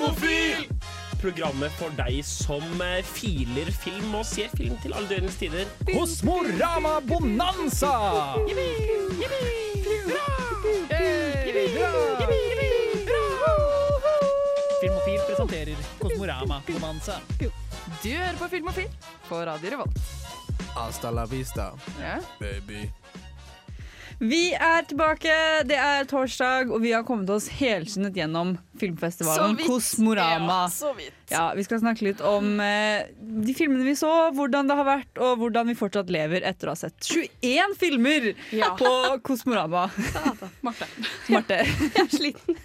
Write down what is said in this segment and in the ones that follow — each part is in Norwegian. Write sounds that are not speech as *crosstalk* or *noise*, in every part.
Filmofil! Programmet for deg som eh, filer film og ser film til alle døgnets tider. Hos Morama Bonanza! Filmofil presenterer Kosmorama Bonanza. Du hører på Filmofil på Radio Revolt. Hasta la vista, Ja. baby. Vi er tilbake, det er torsdag, og vi har kommet oss helskinnet gjennom filmfestivalen Kosmorama. Ja. Ja, Vi skal snakke litt om eh, de filmene vi så, hvordan det har vært, og hvordan vi fortsatt lever etter å ha sett 21 filmer Ja. på Kosmorama. Marte. Marte. *laughs* Jeg er sliten.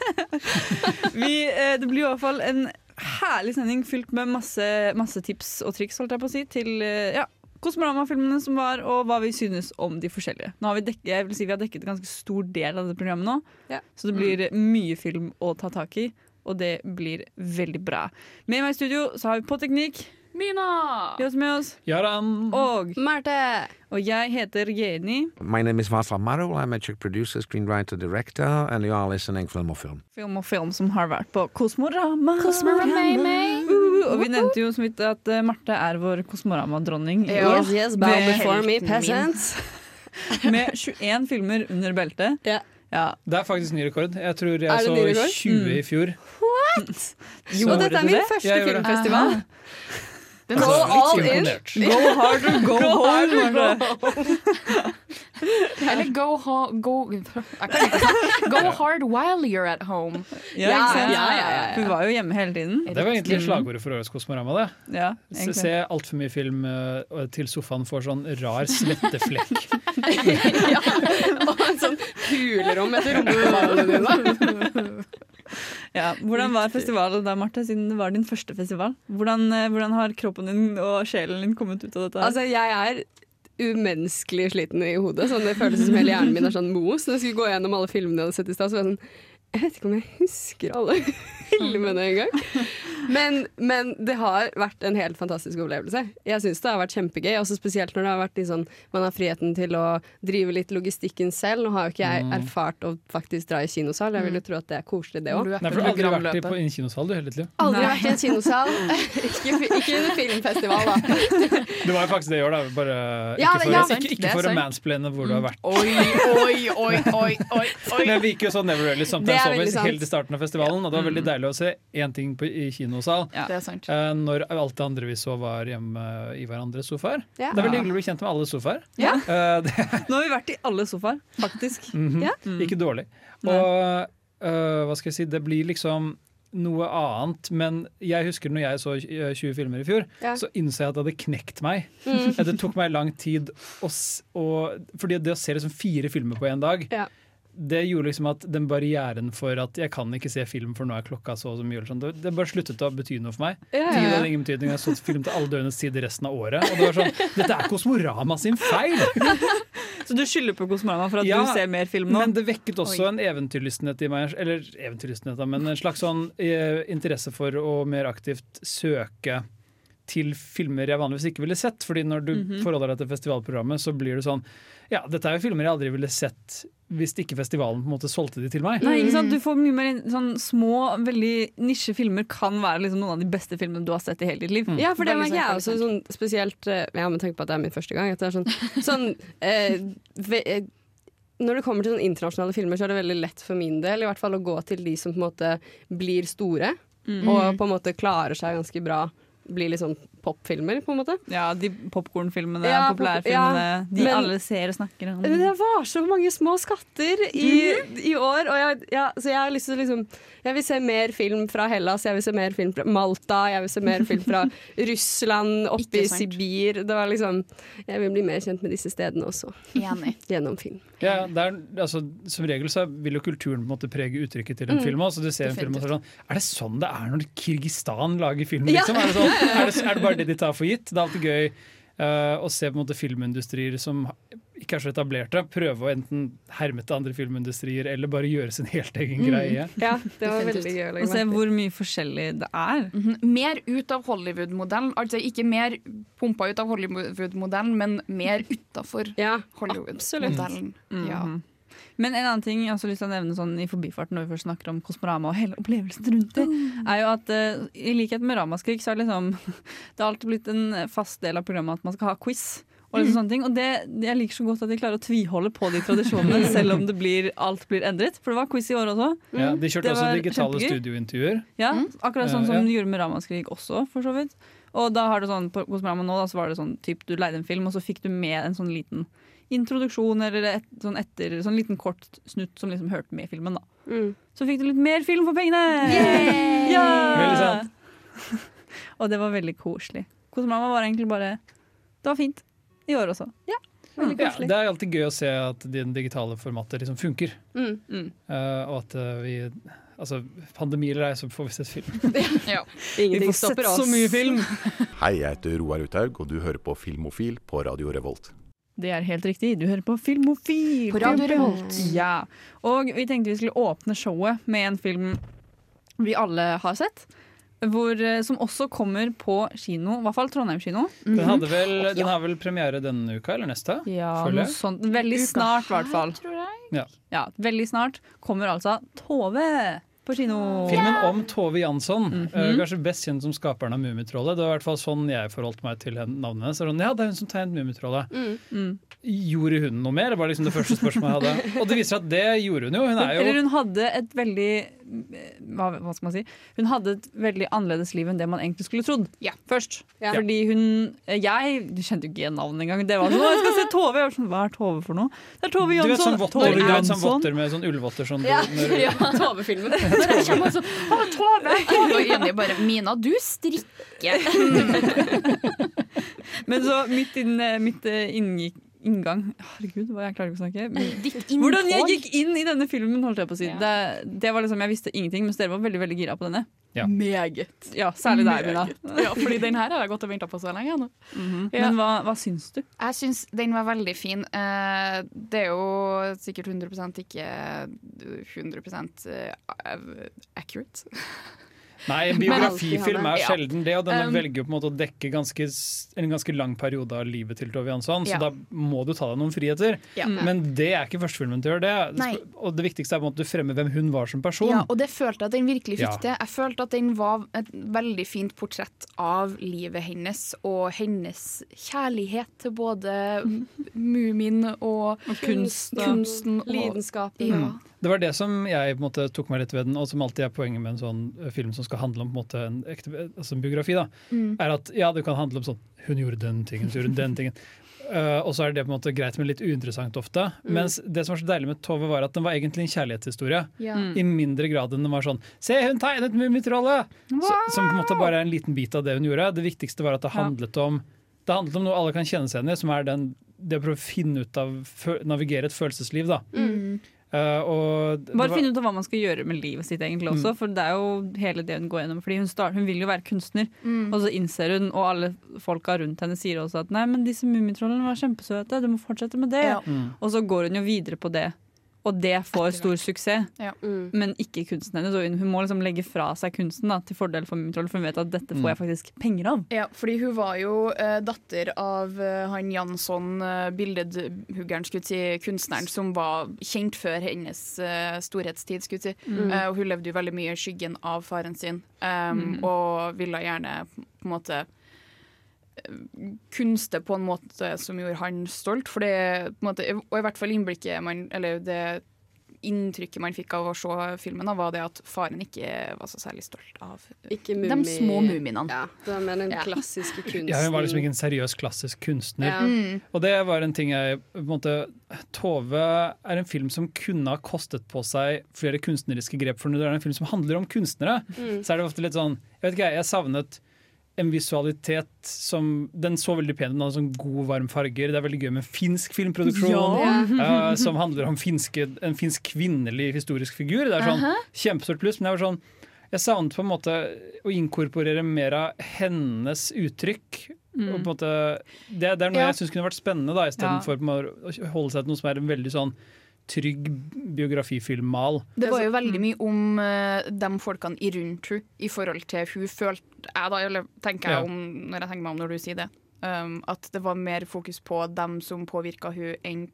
*laughs* vi, eh, det blir i hvert fall en herlig sending fylt med masse, masse tips og triks holdt jeg på å si, til eh, ja, Kosmorama-filmene som var, og hva vi synes om de forskjellige. Nå har vi, dekket, jeg vil si vi har dekket en ganske stor del av det programmet nå, Ja. så det blir mye film å ta tak i. Og det blir veldig bra. Med meg i studio så har vi på teknikk. Mina! Vi har også med oss. Jaran. Og, Marte! og jeg heter Jenny. My name is Vafa Marul. I'm a Czech producer, screenwriter, director, and you are listening Film og Film. Film og film som har vært på Kosmorama. Kosmorama. Uh, og vi nevnte jo så vidt at eh, Marte er vår Kosmorama-dronning. Yes, yes, bow before me, peasants. *laughs* Med 21 filmer under beltet. Ja. Ja. Det er faktisk ny rekord. Jeg tror jeg så ny rekord? 20 i fjor. What?! *laughs* Og dette er min det? første filmfestival. *laughs* Den Altså, litt all in. *laughs* Go hard or go, home. Marte. *laughs* Eller go, ha, go. Go *laughs* hard while you're at home. Ja, Ja, ja, ja, ja, ja. Hun var jo hjemme hele tiden. Det var egentlig slagordet for årets Kosmorama. det. Ja, Se, egentlig. se altfor mye film eh, til sofaen får sånn rar svetteflekk. ja. Og en sånn kulerom etter rumpeballene dine. Ja. Hvordan var festivalen da, Marte, siden det var din første festival? Hvordan, eh, hvordan har kroppen din og sjelen din kommet ut av dette? Altså, jeg er umenneskelig sliten i hodet. Sånn, det føles som hele hjernen min er sånn mos. Når jeg skulle gå gjennom alle filmene jeg hadde sett i stad, så var jeg sånn Jeg vet ikke om jeg husker alle filmene engang. Men, men det har vært en helt fantastisk opplevelse. Jeg syns det har vært kjempegøy, også spesielt når det har vært sånn man har friheten til å drive litt logistikken selv. Nå har jo ikke jeg Mm. erfart å faktisk dra i kinosal. Jeg vil jo tro at det er koselig, det òg. Du Nei, for du har aldri vært i- på en kinosal du hele tida? Aldri Nei. vært i en kinosal. *laughs* ikke, ikke under filmfestival, da. Det var jo faktisk det i år, da. Bare Ja, ikke for, ja, ikke, ikke for å mansplaine hvor du har vært. Oi, oi, oi, oi, oi, oi. Men vi gikk jo så Never Really Always helt i starten av festivalen, og det var veldig deilig å se én ting på, i kinosal. Ja. Det er sant. eh, når alt det andre vi så var hjemme i hverandres sofaer. Ja. Det er veldig hyggelig å bli kjent med alle sofaer. Ja. Uh, Nå har vi vært i alle sofaer, faktisk. *laughs* mhm. Ja. Ikke dårlig. Og uh, hva skal jeg si, det blir liksom noe annet, men jeg husker når jeg så eh, 20 filmer i fjor, Ja. så innså jeg at det hadde knekt meg. Mm. Det tok meg lang tid å, å Fordi det å se liksom fire filmer på én dag, Ja. Det gjorde liksom at den barrieren for at jeg kan ikke se film for nå er klokka så og så mye, sånn, det, bare sluttet å bety noe for meg. Ja, ja, hadde ingen betydning. Jeg så film til alle døgnets tid resten av året. Og det var sånn, Dette er Kosmorama sin feil! *laughs* Så du skylder på Kosmorama for at Ja, du ser mer film nå? Men det vekket også en eventyrlystenhet i meg. Eller eventyrlystenhet, men en slags sånn eh, interesse for å mer aktivt søke til filmer jeg vanligvis ikke ville sett. Fordi når du Mhm. forholder deg til festivalprogrammet, så blir det sånn Ja, dette er jo filmer jeg aldri ville sett hvis ikke festivalen på en måte solgte de til meg. Nei, ikke sant? Du får mye mer sånn små, veldig nisje filmer kan være liksom noen av de beste filmene du har sett i hele ditt liv. Ja, for det merker jeg sånn også, sånn, spesielt eh, Ja, med tanke på at det er min første gang. At det er sånn, sånn eh, ve, eh, Når det kommer til sånne internasjonale filmer, så er det veldig lett for min del i hvert fall å gå til de som på en måte blir store, Mm. og på en måte klarer seg ganske bra. Blir litt sånn popfilmer, på en måte. Ja, de popkornfilmene, Ja, pop- populærfilmene. ja, de men- alle ser og snakker om. Men Det var så mange små skatter i, i år, og jeg, ja, så jeg har lyst til å liksom Jeg vil se mer film fra Hellas, jeg vil se mer film fra Malta, jeg vil se mer film fra *laughs* Russland, oppe i. Sibir. Det var liksom Jeg vil bli mer kjent med disse stedene også, Enig. *laughs* gjennom film. Ja, det er, altså, som regel så vil jo kulturen på en måte prege uttrykket til en Mm. film også. Du ser en film og så er sånn Er det sånn det er når Kirgistan lager film, Ja. liksom? Er, det sånn, *laughs* er, det, er det bare det de tar for gitt? Det er alltid gøy uh, å se på en måte filmindustrier som ikke er så etablerte, prøve å enten herme til andre filmindustrier eller bare gjøre sin helt egen Mm. greie. *laughs* Ja, det var veldig gøy Og se hvor mye forskjellig det er. Mhm. Mer ut av Hollywood-modellen. Altså ikke mer pumpa ut av Hollywood-modellen, men mer utafor Ja, Hollywood-modellen. Ja. Men en annen ting jeg har også lyst til å nevne sånn i forbifarten når vi først snakker om Kosmorama og hele opplevelsen rundt det, er jo at uh, i likhet med Ramaskrik så er det liksom *laughs* Det har alltid blitt en fast del av programmet at man skal ha quiz. Og, liksom sånne ting. og det, det Jeg liker så godt at de klarer å tviholde på de tradisjonene, *laughs* selv om det blir, alt blir endret. For det var quiz i år også. Ja, de kjørte også digitale kjempegøy. studiointervjuer. Ja, Akkurat sånn Eh, som ja. de gjorde med Ramaskrik også, for så vidt. Og da har du sånn, på Kosmorama nå da, så var det sånn typ, du leide en film, og så fikk du med en sånn liten introduksjon eller et, sånn etter, sånn liten kort snutt som liksom hørte med filmen. da. Mm. Så fikk du litt mer film for pengene! Ja! Veldig sant. *laughs* og det var veldig koselig. Kosmorama var egentlig bare Det var fint. I år også. Ja, veldig Ja, det er alltid gøy å se at det digitale formatet liksom funker. Mm. Mm. Uh, og at uh, vi Altså, pandemi eller ei, så får vi sett film. *laughs* Ja. Vi Ingenting får sett oss. så mye film! *laughs* Hei, jeg heter Roar Uthaug, og du hører på Filmofil på Radio Revolt. Det er helt riktig. Du hører på Filmofil. På Radio Revolt. Ja. Og vi tenkte vi skulle åpne showet med en film vi alle har sett. Hvor, eh, som også kommer på kino, i hvert fall Trondheim kino. Den, hadde vel, den har vel premiere denne uka eller neste? Ja, noe sånt. Veldig snart, i hvert fall. Ja. Ja, veldig snart kommer altså Tove på kino. Filmen om Tove Jansson, mm -hmm. kanskje best kjent som skaperen av Mummitrollet. Det var i hvert fall sånn jeg forholdt meg til navnet hennes. Sånn, ja, det er hun som tegnet Mummitrollet. Mm. Mm. Gjorde hun noe mer? Det var liksom det første spørsmålet jeg hadde. Og det viser at det gjorde hun jo. Hun er Eller hun hadde et veldig hva, hva skal man si? Hun hadde et veldig annerledes liv enn det man egentlig skulle trodd. Ja. Først. Ja. Fordi hun Jeg du kjente jo ikke igjen navnet engang. Det var sånn, jeg skal se Tove! Jeg var sånn, Hva er Tove for noe? Det er Tove Du vet Jansson! sånn votter, Tove vet sånn votter med sånn ullvotter sånn Ja, når- ja Tove-filmen. *laughs* Tove. jeg sånn Tove! Og bare Mina, du strikker. *laughs* Men så midt, inn, mitt eh, inngikk, inngang Herregud, jeg klarer ikke å snakke. Hvordan jeg gikk inn i denne filmen, holdt jeg på å si. Ja. Det, det var liksom, Jeg visste ingenting, mens dere var veldig veldig gira på denne. Ja. Meget. Ja, Særlig deg, Mina. Ja, fordi den her har jeg gått og venta på så lenge nå. -hmm. Ja. Men hva, hva syns du? Jeg syns den var veldig fin. Eh, det er jo sikkert 100% ikke 100 eh, accurate. Nei, en biografifilm er sjelden det, og denne Um, velger jo på en måte å dekke ganske, en ganske lang periode av livet til Tove Jansson, Ja. så da må du ta deg noen friheter. Ja. Men det er ikke førstefilmen til å gjøre det. Nei. Og det viktigste er på en måte at du fremmer hvem hun var som person. Ja, og det følte jeg at den virkelig fikk Ja. til. Jeg følte at den var et veldig fint portrett av livet hennes og hennes kjærlighet til både Mumin og, og kunsten, kunsten og Lidenskapen. ja. Det var det som jeg på en måte tok meg litt ved den, og som alltid er poenget med en sånn eh, film som skal handle om på en måte en ekte altså en biografi. da, Mm. er at ja, det kan handle om sånn Hun gjorde den tingen, så gjorde hun den tingen. Uh, *laughs* og så er det på en måte greit, men litt uinteressant ofte. Mens det som var så deilig med Tove, var at den var egentlig en kjærlighetshistorie. Ja. Mm. I mindre grad enn den var sånn Se, hun tegnet Mummitrollet! Så- Som på en måte bare er en liten bit av det hun gjorde. Det viktigste var at det handlet om Det handlet om noe alle kan kjenne seg igjen i, som er den, det å prøve å finne ut av Navigere et følelsesliv, da. Mm. Eh, og det Bare var- finne ut av hva man skal gjøre med livet sitt, egentlig også. For det er jo hele det hun går gjennom. Fordi hun, start, hun vil jo være kunstner, Mm. og så innser hun, og alle folka rundt henne sier også at nei, men disse mummitrollene var kjempesøte, du må fortsette med det. Ja. Mm. Og så går hun jo videre på det, og det får stor suksess. Mm. Men ikke kunsten hennes. Hun, må liksom legge fra seg kunsten da, til fordel for Mummitrollet, for hun vet at dette får jeg faktisk penger av. Ja, fordi hun var jo uh, datter av uh, han Jansson, uh, billedhuggeren, skulle si, kunstneren, som var kjent før hennes storhetstid, skulle si. Mm. Og hun levde jo veldig mye i skyggen av faren sin, um, og ville gjerne på en måte kunste på en måte som gjorde han stolt. For det, på en måte, og i hvert fall innblikket man, eller det inntrykket man fikk av å se filmen, da, var det at faren ikke var så særlig stolt av Ikke de små mumiene. Ja, det er den Ja. klassiske kunsten. *laughs* ja, hun var liksom ikke en seriøs klassisk kunstner. Ja. Mm. Og det var en ting jeg på en måte, Tove er en film som kunne ha kostet på seg flere kunstneriske grep. For når det er en film som handler om kunstnere, Mm. så er det ofte litt sånn Jeg vet ikke, jeg savnet en visualitet som Den så veldig pen ut, den hadde sånn gode, varm farger. Det er veldig gøy med finsk filmproduksjon. Ja. uh, *laughs* som handler om finske, en finsk kvinnelig historisk figur. Det er sånn kjempestort pluss, men jeg var sånn jeg savnet på en måte å inkorporere mer av hennes uttrykk. En måte, det, det er noe Ja. jeg syns kunne vært spennende, da, Ja. istedenfor for å holde seg til noe som er en veldig sånn trygg biografifilmmal. Det var jo veldig mye om uh, de folkene i rundt hun i forhold til hun følte jeg da, eller tenker jeg om når jeg tenker meg om når du sier det. Um, at det var mer fokus på dem som påvirka hun enn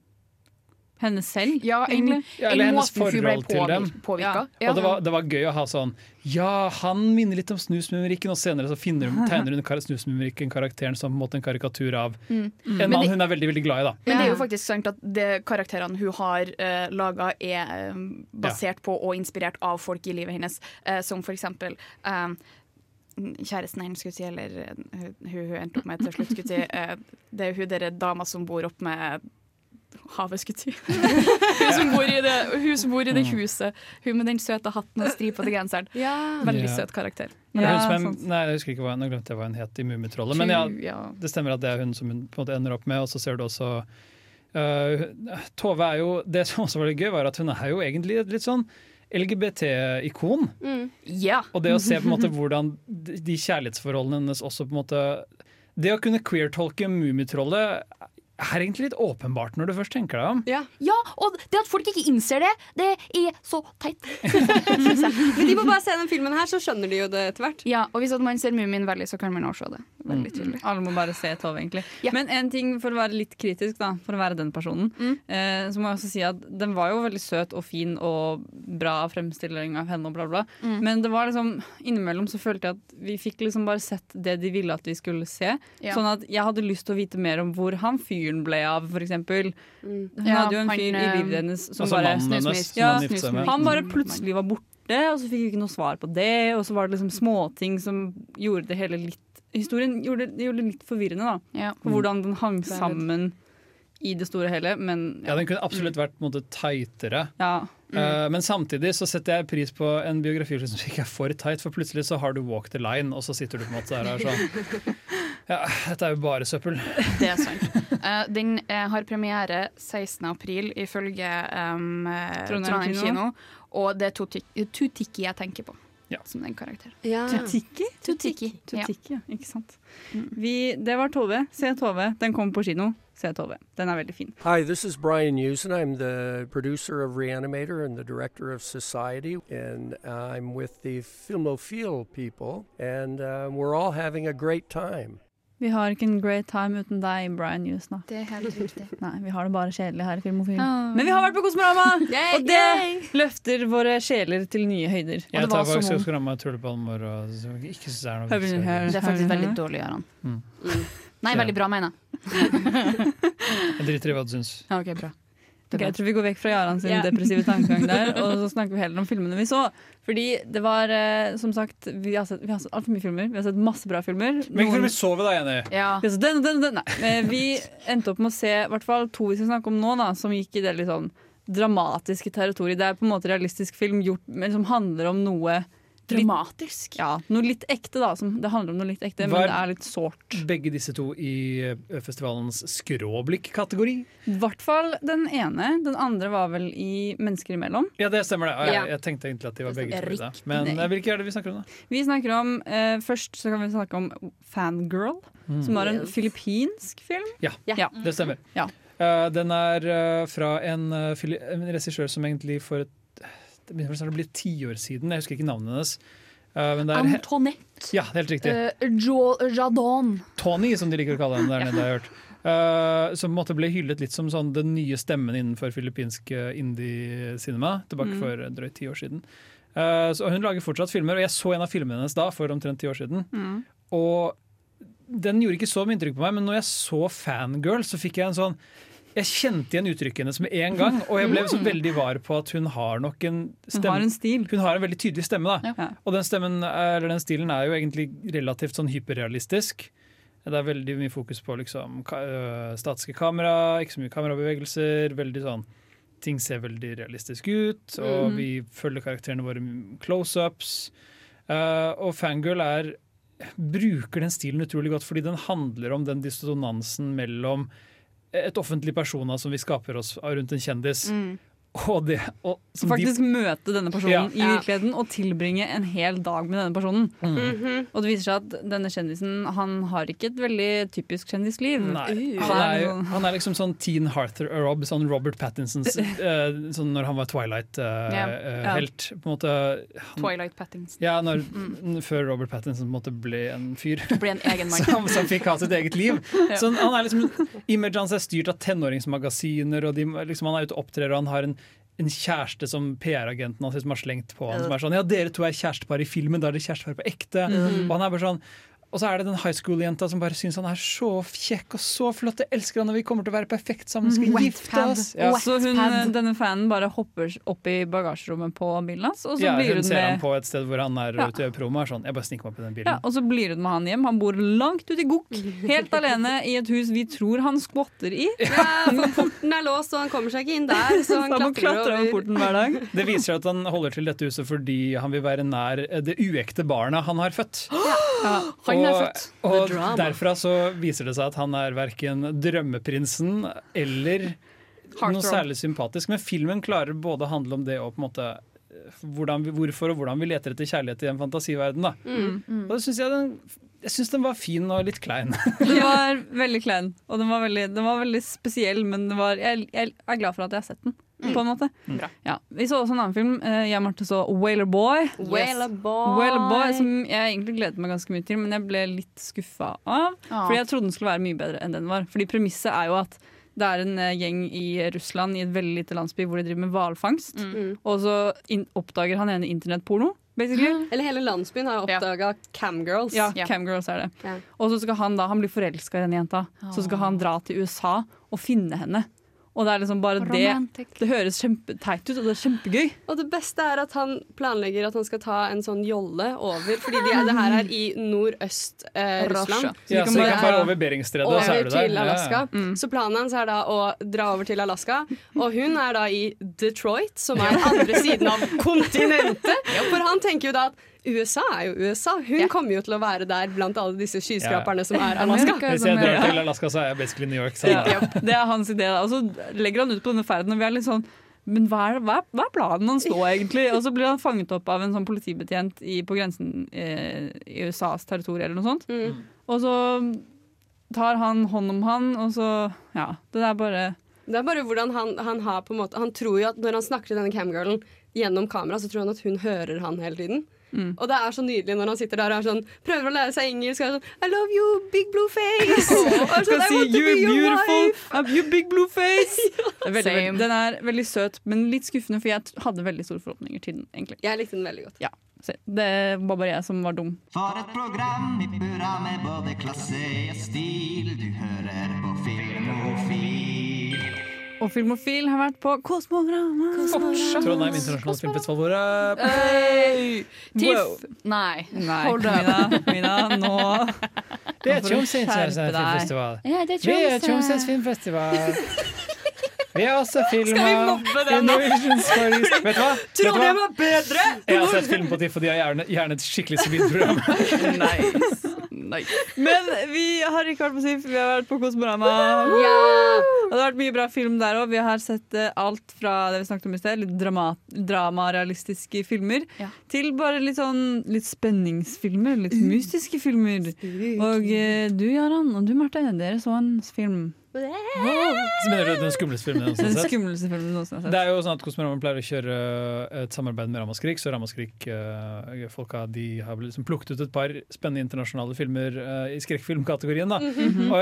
Henne selv, Ja, en. Ja, eller en hennes forhold til dem. Ja. Og det var, det var gøy å ha sånn Ja, han minner litt om Snusmumrikken, og senere så finner hun, *laughs* tegner hun kar- Snusmumrikken-karakteren som på en måte en karikatur av Mm. en mann hun er veldig veldig glad i. da Men det er jo faktisk sant at det karakterene hun har uh, laga, er eh, basert på og inspirert av folk i livet hennes, uh, som for eksempel eh, Kjæresten hennes, skulle si, eller eh, hun, hun endte opp med til slutt, skulle si. eh, det er hun dere dama som bor opp med havet, skulle jeg *laughs* si. hun, som bor i det, hun bor i det huset. Hun med den søte hatten og stripete genseren. Veldig Ja. søt karakter. Ja, hun som er, nei, jeg husker ikke hva, Nå glemte jeg hva hun het i Mummitrollet. Men ja, ja. det stemmer at det er hun som hun på en måte ender opp med. Og så ser du også uh, Tove er jo Det som også var litt gøy, var at hun er jo egentlig et litt sånn LGBT-ikon. Ja. Og det å se på en måte hvordan de de kjærlighetsforholdene hennes også på en måte Det å kunne queer-tolke Mummitrollet er egentlig litt åpenbart når du først tenker deg om. Ja. ja, og det at folk ikke innser det, det er så teit. *laughs* *laughs* Men de må bare se den filmen her, så skjønner de jo det etter hvert. Ja, og hvis at man ser Mummien veldig, så kan man også se det. Veldig tydelig. Alle må bare se Tove, egentlig. Ja. Men en ting for å være litt kritisk, da, for å være den personen, Mm. eh, så må jeg også si at den var jo veldig søt og fin og bra fremstilling av henne og bla, bla. Mm. Men det var liksom innimellom så følte jeg at vi fikk liksom bare sett det de ville at vi skulle se. Ja. Sånn at jeg hadde lyst til å vite mer om hvor han fyren ble av, eksempel. Mm. Hun Ja, hadde jo en han, fyr i eh, livet hennes som Altså bare hennes. Ja, han bare plutselig var borte, og så fikk vi ikke noe svar på det. Og så var det liksom småting som gjorde det hele litt Historien gjorde, det gjorde det litt forvirrende, da. Ja. For hvordan den hang sammen i det store og hele. Men Ja, Den kunne absolutt vært på en måte tightere. ja. Mm. men samtidig så setter jeg pris på en biografi som ikke er for tight, for plutselig så har du walk the line, og så sitter du på en måte der og sånn *laughs* Ja, dette er jo bare søppel. *laughs* Det er sant. Eh, den eh, har premiere 16. april ifølge um, Trondheim Trondheim kino. kino. Og det er Tutik- Tutiki jeg tenker på Ja. som den karakteren. Ja. Tutiki? Tutiki. Ja. Tutiki, ja. Ikke sant. Vi, det var Tove. Se Tove. Den kom på kino. Se Tove. Den er veldig fin. Hi, this is Brian Usen. I'm the producer of Reanimator and the director of Society, and I'm with the Filmophile people, and uh, we're all having a great time. Vi har ikke en great time uten deg, Brian Hughes. nå. Det er helt riktig. *laughs* Nei, vi har det bare kjedelig her i Filmofil. Oh. Men vi har vært på Kosmorama! *laughs* Og det yay! løfter våre sjeler til nye høyder. Jeg tar var som faktisk om- Skramma Tullepalmer og som ikke syns er noe vits Det er faktisk veldig dårlig, Aron. Mm. Nei, veldig bra, mener jeg. *laughs* Jeg driter i hva du syns. Ja, ok, bra. Ok, Det er jeg tror vi går vekk fra Jaran sin yeah. depressive tankegang der, *laughs* og så snakker vi heller om filmene vi så. Fordi det var, eh, som sagt, vi har sett, vi har sett altfor mye filmer. Vi har sett masse bra filmer. Hvilke Noen- filmer så vi da, Jenny? Ja. Vi har sett den den den. Nei. Eh, Vi endte opp med å se i hvert fall to vi skal snakke om nå, da, som gikk i det litt sånn dramatiske territoriet. Det er på en måte realistisk film gjort, men som handler om noe litt, ja, noe litt ekte. da som, Det handler om noe litt ekte, Var- men det er litt sårt. Begge disse to i eh, festivalens skråblikk-kategori? I hvert fall den ene. Den andre var vel i Mennesker imellom. Ja, det stemmer det. Jeg, Ja. jeg tenkte egentlig at de var begge to i det. Men eh, hvilke er det vi snakker om, da? Vi snakker om, eh, Først så kan vi snakke om Fangirl, som var en Yes. filippinsk film. Ja, Ja. det stemmer. Ja. Uh, den er uh, fra en, uh, en regissør som egentlig for et Det begynner å bli ti år siden. Jeg husker ikke navnet hennes. Uh, Antoinette ja, helt riktig. uh, jo, Jadon. Tony, som de liker å kalle henne der nede, har jeg hørt. Uh, som måtte bli hyllet litt som sånn den nye stemmen innenfor filippinsk indie-cinema. Tilbake Mm. for drøyt ti år siden. Uh, så hun lager fortsatt filmer, og jeg så en av filmene hennes da, for omtrent ti år siden. Mm. Og den gjorde ikke så mye inntrykk på meg, men når jeg så Fangirl, så fikk jeg en sånn Jeg kjente igjen uttrykket hennes med en gang, og jeg ble så veldig var på at hun har nok en stemme. Hun har en stil. Hun har en veldig tydelig stemme, da. Ja. Og den stemmen, eller den stilen er jo egentlig relativt sånn hyperrealistisk. Det er veldig mye fokus på liksom, øh, statiske kamera, ikke så mye kamerabevegelser. veldig sånn Ting ser veldig realistisk ut, og Mhm. vi følger karakterene våre close-ups. Uh, og Fangirl er bruker den stilen utrolig godt, fordi den handler om den dissonansen mellom et offentlig persona som vi skaper oss rundt en kjendis, Mm. Og det, og, som de- Faktisk møte denne personen Ja. i virkeligheten og tilbringe en hel dag med denne personen. Mhm. Og det viser seg at denne kjendisen Han har ikke et veldig typisk kjendisliv. Nei, han er, sånn- han er liksom sånn teen Harther Rob, sånn Robert Pattinsons *laughs* eh, sånn når han var Twilight-helt. Ja. yeah. Twilight Pattinson. Ja, når, Før Robert Pattinson på en måte ble en fyr. *laughs* Ble en egen mann. *laughs* Som, som fikk ha sitt eget liv. Ja. Så han er liksom, Imaget hans er styrt av tenåringsmagasiner, og de, liksom, han er ute og opptrer, og han har en en kjæreste som PR-agenten hans har slengt på han. Som er sånn, ja dere to er kjærestepar i filmen, da er dere kjærestepar på ekte. Mm. Og han er bare sånn og så er det den high school-jenta som bare syns han er så kjekk og så flott. Jeg elsker han, og vi kommer til å være perfekt sammen. Skal vi gifte oss? Ja. Så hun, eh, denne fanen bare hopper opp i bagasjerommet på bilen hans, og så Ja, blir hun hun ser han på et sted hvor han er Ja. ute i promo. Er sånn, jeg bare sniker meg opp i den ja, og så blir hun med han hjem. Han bor langt ute i gokk, helt alene i et hus vi tror han skvatter i. Ja, for porten er låst, og han kommer seg ikke inn der, så han *laughs* han klatrer over porten hver dag. *laughs* Det viser seg at han holder til dette huset fordi han vil være nær det uekte barna han har født. *gasps* Han er og, født. og derfra så viser det seg at han er verken drømmeprinsen eller noe særlig sympatisk. Men filmen klarer både å handle om det og på en måte hvordan hvorfor og hvordan vi leter etter kjærlighet i en fantasiverden. Da. Mm. Og det synes jeg, den, jeg syns den var fin og litt klein. *laughs* Den var veldig klein, og den var veldig, den var veldig spesiell, men det var, jeg, jeg er glad for at jeg har sett den. På en måte. Bra. Ja. Vi så også en annen film. Eh, Jeg og Marte så Whaler Boy. Whaler boy. Whaler Boy, Som jeg egentlig gledet meg ganske mye til, men jeg ble litt skuffa av. Ah. Fordi jeg trodde den skulle være mye bedre enn den var. Fordi premisset er jo at det er en eh, gjeng i Russland i et veldig lite landsby hvor de driver med hvalfangst. Mm. Og så oppdager han ene internettporno, basically. Eller hele landsbyen har Ja. camgirls. Ja, Ja. Camgirls er det. Ja. Og så skal han da, han blir forelska i denne jenta. Så skal han dra til USA og finne henne. Og det er liksom bare det Romantic. Det høres kjempeteit ut, og det er kjempegøy. Og det beste er at han planlegger at han skal ta en sånn jolle over, fordi de er, det her er i nordøst eh, Russland. Så vi Ja, kan så vi kan fare over Beringstredet, og så er du der. Alaska. Ja, ja. Så planen hans er da å dra over til Alaska. Og hun er da i Detroit, som er andre siden av kontinentet. *laughs* For han tenker jo da at USA er jo USA. Hun kommer jo til å være der blant alle disse skyskraperne som er Alaska. Hvis jeg drar til Alaska, så er jeg basically New York. Så Ja, det er hans idé. Og så legger han ut på denne ferden, og vi er litt sånn men hva er, hva, er, hva er planen hans nå, egentlig? Og så blir han fanget opp av en sånn politibetjent i, på grensen eh, i USAs territorium eller noe sånt. Mm. Og så tar han hånd om han, og så Ja. Det er bare Det er bare hvordan han, han har på en måte Han tror jo at når han snakker til denne camgirlen gjennom kamera, så tror han at hun hører han hele tiden. Mm. Og det er så nydelig når han sitter der og er sånn, prøver å lære seg engelsk og er sånn I love you, big blue face! *laughs* Og er sånn, I want to be your beautiful, wife! I'm you big blue face! *laughs* Det er veldig, Same. den er veldig søt, men litt skuffende, for jeg hadde veldig store forhåpninger til den. egentlig. Jeg likte den veldig godt. Ja, Det var bare jeg som var dum. For et program i burra med både klasse og stil. Du hører på Filmofil. Og Filmofil har vært på Kosmorama. Trondheim internasjonale filmfestival. Hvor er Hey! TIFF! Wow. Nei. Nei, Hold up. Mina, Mina, nå Det er deg. filmfestival. Ja, det Vi er Tromsøs filmfestival. Vi har også filma? Stories. Vet du hva? Vet du hva? Trondheim er bedre! Jeg har sett film på TIFF, og de har gjerne, gjerne et skikkelig solid program. *laughs* Nice. Nice. Men vi har ikke vært på SIF, vi har vært på Kosmorama. Yeah. Og det har vært mye bra film der òg. Vi har sett eh, alt fra det vi snakket om i sted, litt drama, dramarealistiske filmer, Ja. til bare litt sånn litt spenningsfilmer, litt mystiske filmer. Og eh, du, Jaran, og du, Marte, dere så en film. Så mener du den skumleste filmen jeg Den har sett? skumleste filmen noensinne har Det er jo sånn at Kosmorama pleier å kjøre eh, et samarbeid med Ramaskrik, så Ramaskrik-folka de har liksom plukket ut et par spennende internasjonale filmer eh, i skrekkfilmkategorien. da. Og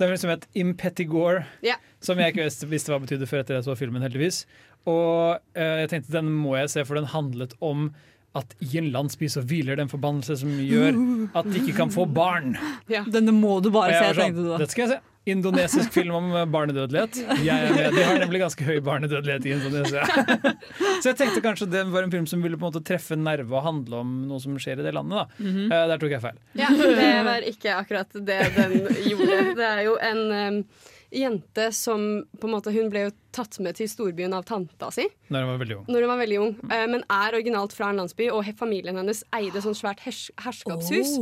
det er liksom et impetigore, yeah. som jeg ikke visste- hva betydde før etter jeg så filmen, heldigvis. Og eh, jeg tenkte den må jeg se, for den handlet om at i en landsby så hviler det en forbannelse som gjør at de ikke kan få barn. Denne må du bare se, sånn, tenkte du da. Dette skal jeg se. Indonesisk film om eh, barnedødelighet. De har nemlig ganske høy barnedødelighet i Indonesia. Så jeg tenkte kanskje det var en film som ville på en måte treffe en nerve og handle om noe som skjer i det landet. da. Eh, Der tok jeg feil. Ja, det var ikke akkurat det den gjorde. Det er jo en um, jente som på en måte Hun ble jo tatt med til storbyen av tanta si Når hun var veldig ung. når hun var veldig ung, Mm. men er originalt fra en landsby, og familien hennes eide sånn svært hers herskapshus.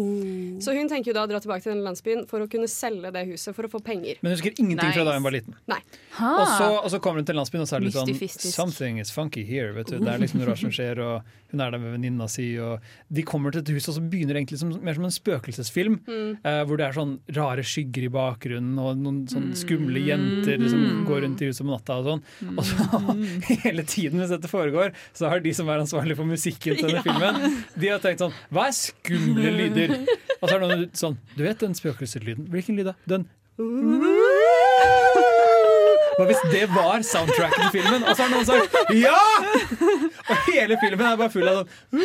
Så hun tenker jo da å dra tilbake til den landsbyen for å kunne selge det huset for å få penger. Men hun husker ingenting fra da hun var liten. Nei. Og så, og så kommer hun til landsbyen, og så er det litt sånn Something is funky here. Vet du. Det er liksom noe rart som skjer, og hun er der med venninna si. Og de kommer til et hus, og så begynner det egentlig som, mer som en spøkelsesfilm. Mm. eh, hvor det er sånn rare skygger i bakgrunnen, og noen sånn skumle jenter som går rundt i huset om natta og sånn. Og så *laughs* hele tiden mens dette foregår, så har de som er ansvarlig for musikken til denne Ja. filmen, de har tenkt sånn Hva er skumle lyder? Og så er det noen sånn Du vet den spøkelseslyden? Hvilken lyd da? Den hva hvis det var soundtracken til filmen? Og så har noen sagt ja! Og hele filmen er bare full av sånn *laughs*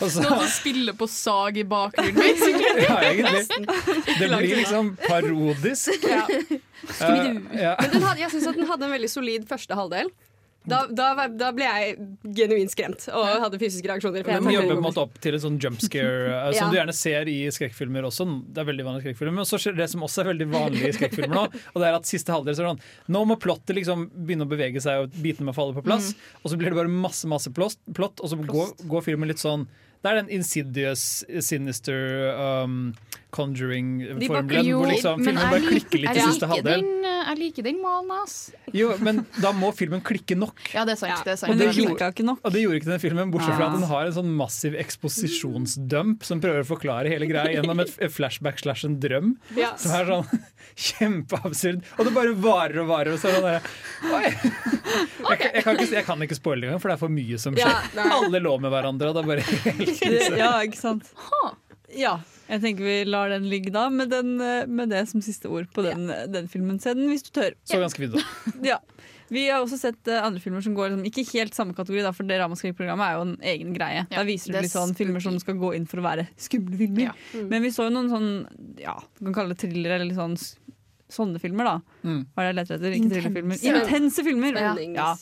Og så, Noen som spiller på sag i bakgrunnen. basically. ja, egentlig. Det blir liksom parodisk. Ja. Uh, ja. Men den hadde, jeg syns den hadde en veldig solid første halvdel. Da, da, da ble jeg genuint skremt og hadde fysiske reaksjoner. Men jobber på en måte opp til en sånn jump scare, eh, *laughs* som Ja. du gjerne ser i skrekkfilmer også. Det er veldig vanlig i skrekkfilmer Men så skjer det som også er veldig vanlig i skrekkfilmer nå, *laughs* og det er at siste halvdel er sånn Nå må plottet liksom begynne å bevege seg, og bitene må falle på plass. Og så blir det bare masse, masse plott, plott og så går, går filmen litt sånn det er den insidious, sinister, um, conjuring-formelen. Jo, Hvor liksom filmen jeg bare lik- klikker litt i jeg siste liker halvdel. den, eh, Jeg liker den malen, ass. Jo, men da må filmen klikke nok. Ja, det er sant. Det er sant. Og det, gjorde, ikke nok. og det gjorde ikke den filmen, bortsett fra Ja. at den har en sånn massiv eksposisjonsdump som prøver å forklare hele greia gjennom et flashback slash en drøm. Ja. Som er sånn *laughs* kjempeabsurd. Og det bare varer og varer. Og så er det sånn Oi! Jeg, kan- jeg, kan ikke, jeg kan ikke spoile engang, for det er for mye som skjer. Ja. Alle lå med hverandre, og det er bare *laughs* helt krise. Ja, ikke sant? Ja. Jeg tenker vi lar den ligge da, med, den, eh, med det som siste ord på den, den filmen. Se den hvis du tør. Så ganske fint da. *laughs* Ja. Vi har også sett uh, andre filmer som går liksom, ikke helt samme kategori, da, for det Ramaskrik-programmet er jo en egen greie. Ja, Der viser du litt sånn filmer som skal gå inn for å være skumle filmer. Mm. Men vi så jo noen sånn, ja, du kan kalle det thriller eller litt sånn sånne filmer, da. Mm. Hva er det jeg leter etter? Ikke thrillerfilmer. Intense. Intense filmer!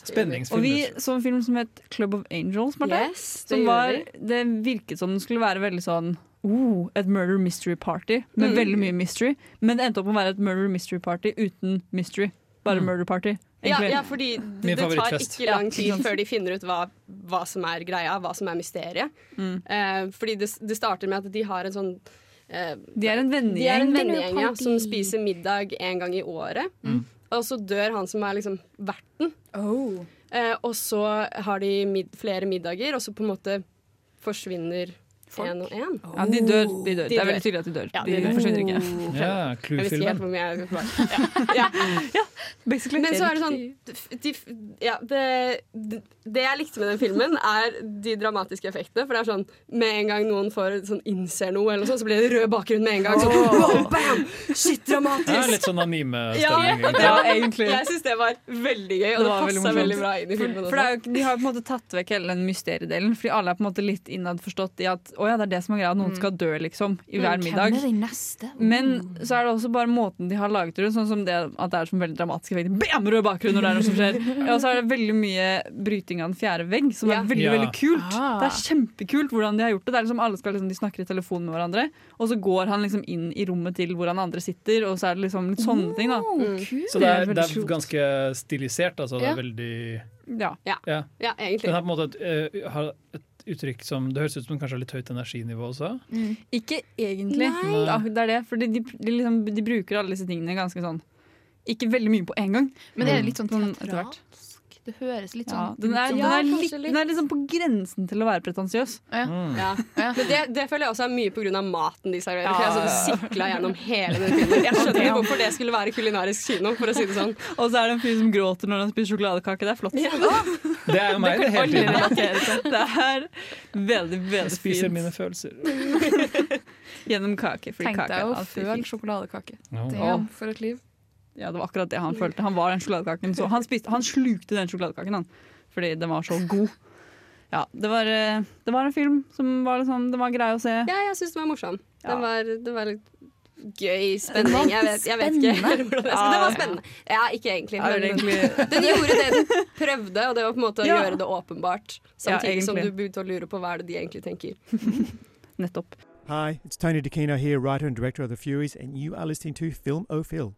Spennings- Ja. Og vi så en film som het Club of Angels. Marte, Yes, det som var, det virket som den skulle være veldig sånn oh, et murder mystery party med Mm. veldig mye mystery. Men det endte opp med å være et murder mystery party uten mystery. Bare Mm. murder party. Ja, ja, fordi det, det tar ikke lang tid før de finner ut hva, hva som er greia, hva som er mysteriet. Mm. Eh, fordi det, det starter med at de har en sånn eh, De er en vennegjeng. Ja, som spiser middag en gang i året. Og så dør han som er liksom verten. Oh. Eh, og så har de mid flere middager, og så på en måte forsvinner én og én. Ja, de dør. De dør. De det er veldig tydelig at de dør. Ja, de, de dør. forsvinner ikke. Ja, ikke helt Clue-filmen. var. Ja. Basically. Men så er det sånn de, ja, det, det, det jeg likte med den filmen, er de dramatiske effektene. For det er sånn med en gang noen får sånn innser noe, eller noe sånt, så blir det rød bakgrunn med en gang. Sånn, wow, bam! Shit, dramatisk! Ja, litt sånn anime-stemning. Ja, egentlig. Jeg syns det var veldig gøy, og Det det, passa veldig veldig bra inn i filmen. For det er jo, De har på en måte tatt vekk hele den mysteriedelen, fordi alle er på en måte litt innadforstått i at å ja, det er det som er greia, noen skal dø liksom i hver middag. Hvem er den neste? Men så er det også bare måten de har laget det sånn som det at det er som veldig dramatisk effekt. Bam, rød bakgrunn når det er noe som skjer. *laughs* Og så er det veldig mye bryting av den fjerde vegg, som Ja. er veldig Ja. veldig kult. Ah. Det er kjempekult hvordan de har gjort det. Det er liksom Alle skal liksom, de snakker i telefon med hverandre, og så går han liksom inn i rommet til hvor han andre sitter, og så er det liksom litt sånne ting, da. Oh, kult. Så det er, Det er er ganske stilisert. Altså. Det er veldig Ja. ja. Ja, egentlig. Den har på en måte et, eh, et uttrykk som Det høres ut som kanskje har litt høyt energinivå også. Ikke egentlig. Ja, det er det. For de, de, liksom, de bruker alle disse tingene ganske sånn Ikke veldig mye på en gang. Men det er litt sånn teatralsk. Det høres litt Ja, sånn den, er, den, er litt, den er liksom på grensen til å være pretensiøs. Mm. Ja. Ja. Men det, det føler jeg også er mye pga. maten de serverer. Ja, For jeg ja, sånn sikla gjennom hele den filmen. Jeg skjønner ikke hvorfor det skulle være kulinarisk kino, for å si det sånn. Og så er det en fyr som gråter når han spiser sjokoladekake. Det er flott. Det er jo meg, det, hele tiden. Det er veldig, Jeg veldig spiser fint. mine følelser. *laughs* Gjennom kake. Fordi Tenk kake deg å føle sjokoladekake. Ja. er for et liv. Ja, det var akkurat det han følte. Han var den sjokoladekaken. Så han, spiste, han slukte den sjokoladekaken, han. Fordi den var så god. Ja, det var, eh, det var en film som var, liksom, det var grei å se. Ja, jeg syns den var morsom. Ja. Den var, det var litt gøy, spenning. Jeg vet, jeg vet ikke *laughs* hvordan jeg skal Det var spennende. Ja, ikke egentlig. Men *laughs* den gjorde det den prøvde, og det var på en måte å Ja. gjøre det åpenbart. Samtidig som du begynte å lure på hva er det de egentlig tenker. *laughs* nettopp. Hi, it's Tony DeCino here, writer and director of The Furies, and you are listening to Film O'Phil.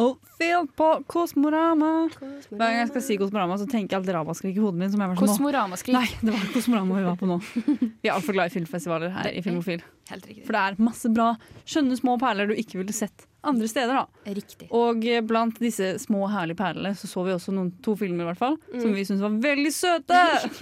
Og film på Kosmorama. Hver gang jeg skal si Kosmorama, så tenker jeg alltid ramaskrik i hodet mitt. Som jeg var sånn. Kosmoramaskrik. Nei, det var Kosmorama vi var på nå. *laughs* Vi er altfor glad i filmfestivaler her i Filmofil. Helt riktig. For det er masse bra, skjønne små perler du ikke ville sett andre steder. da. Riktig. Og eh, blant disse små, herlige perlene så så vi også noen, to filmer i hvert fall, som vi syntes var veldig søte.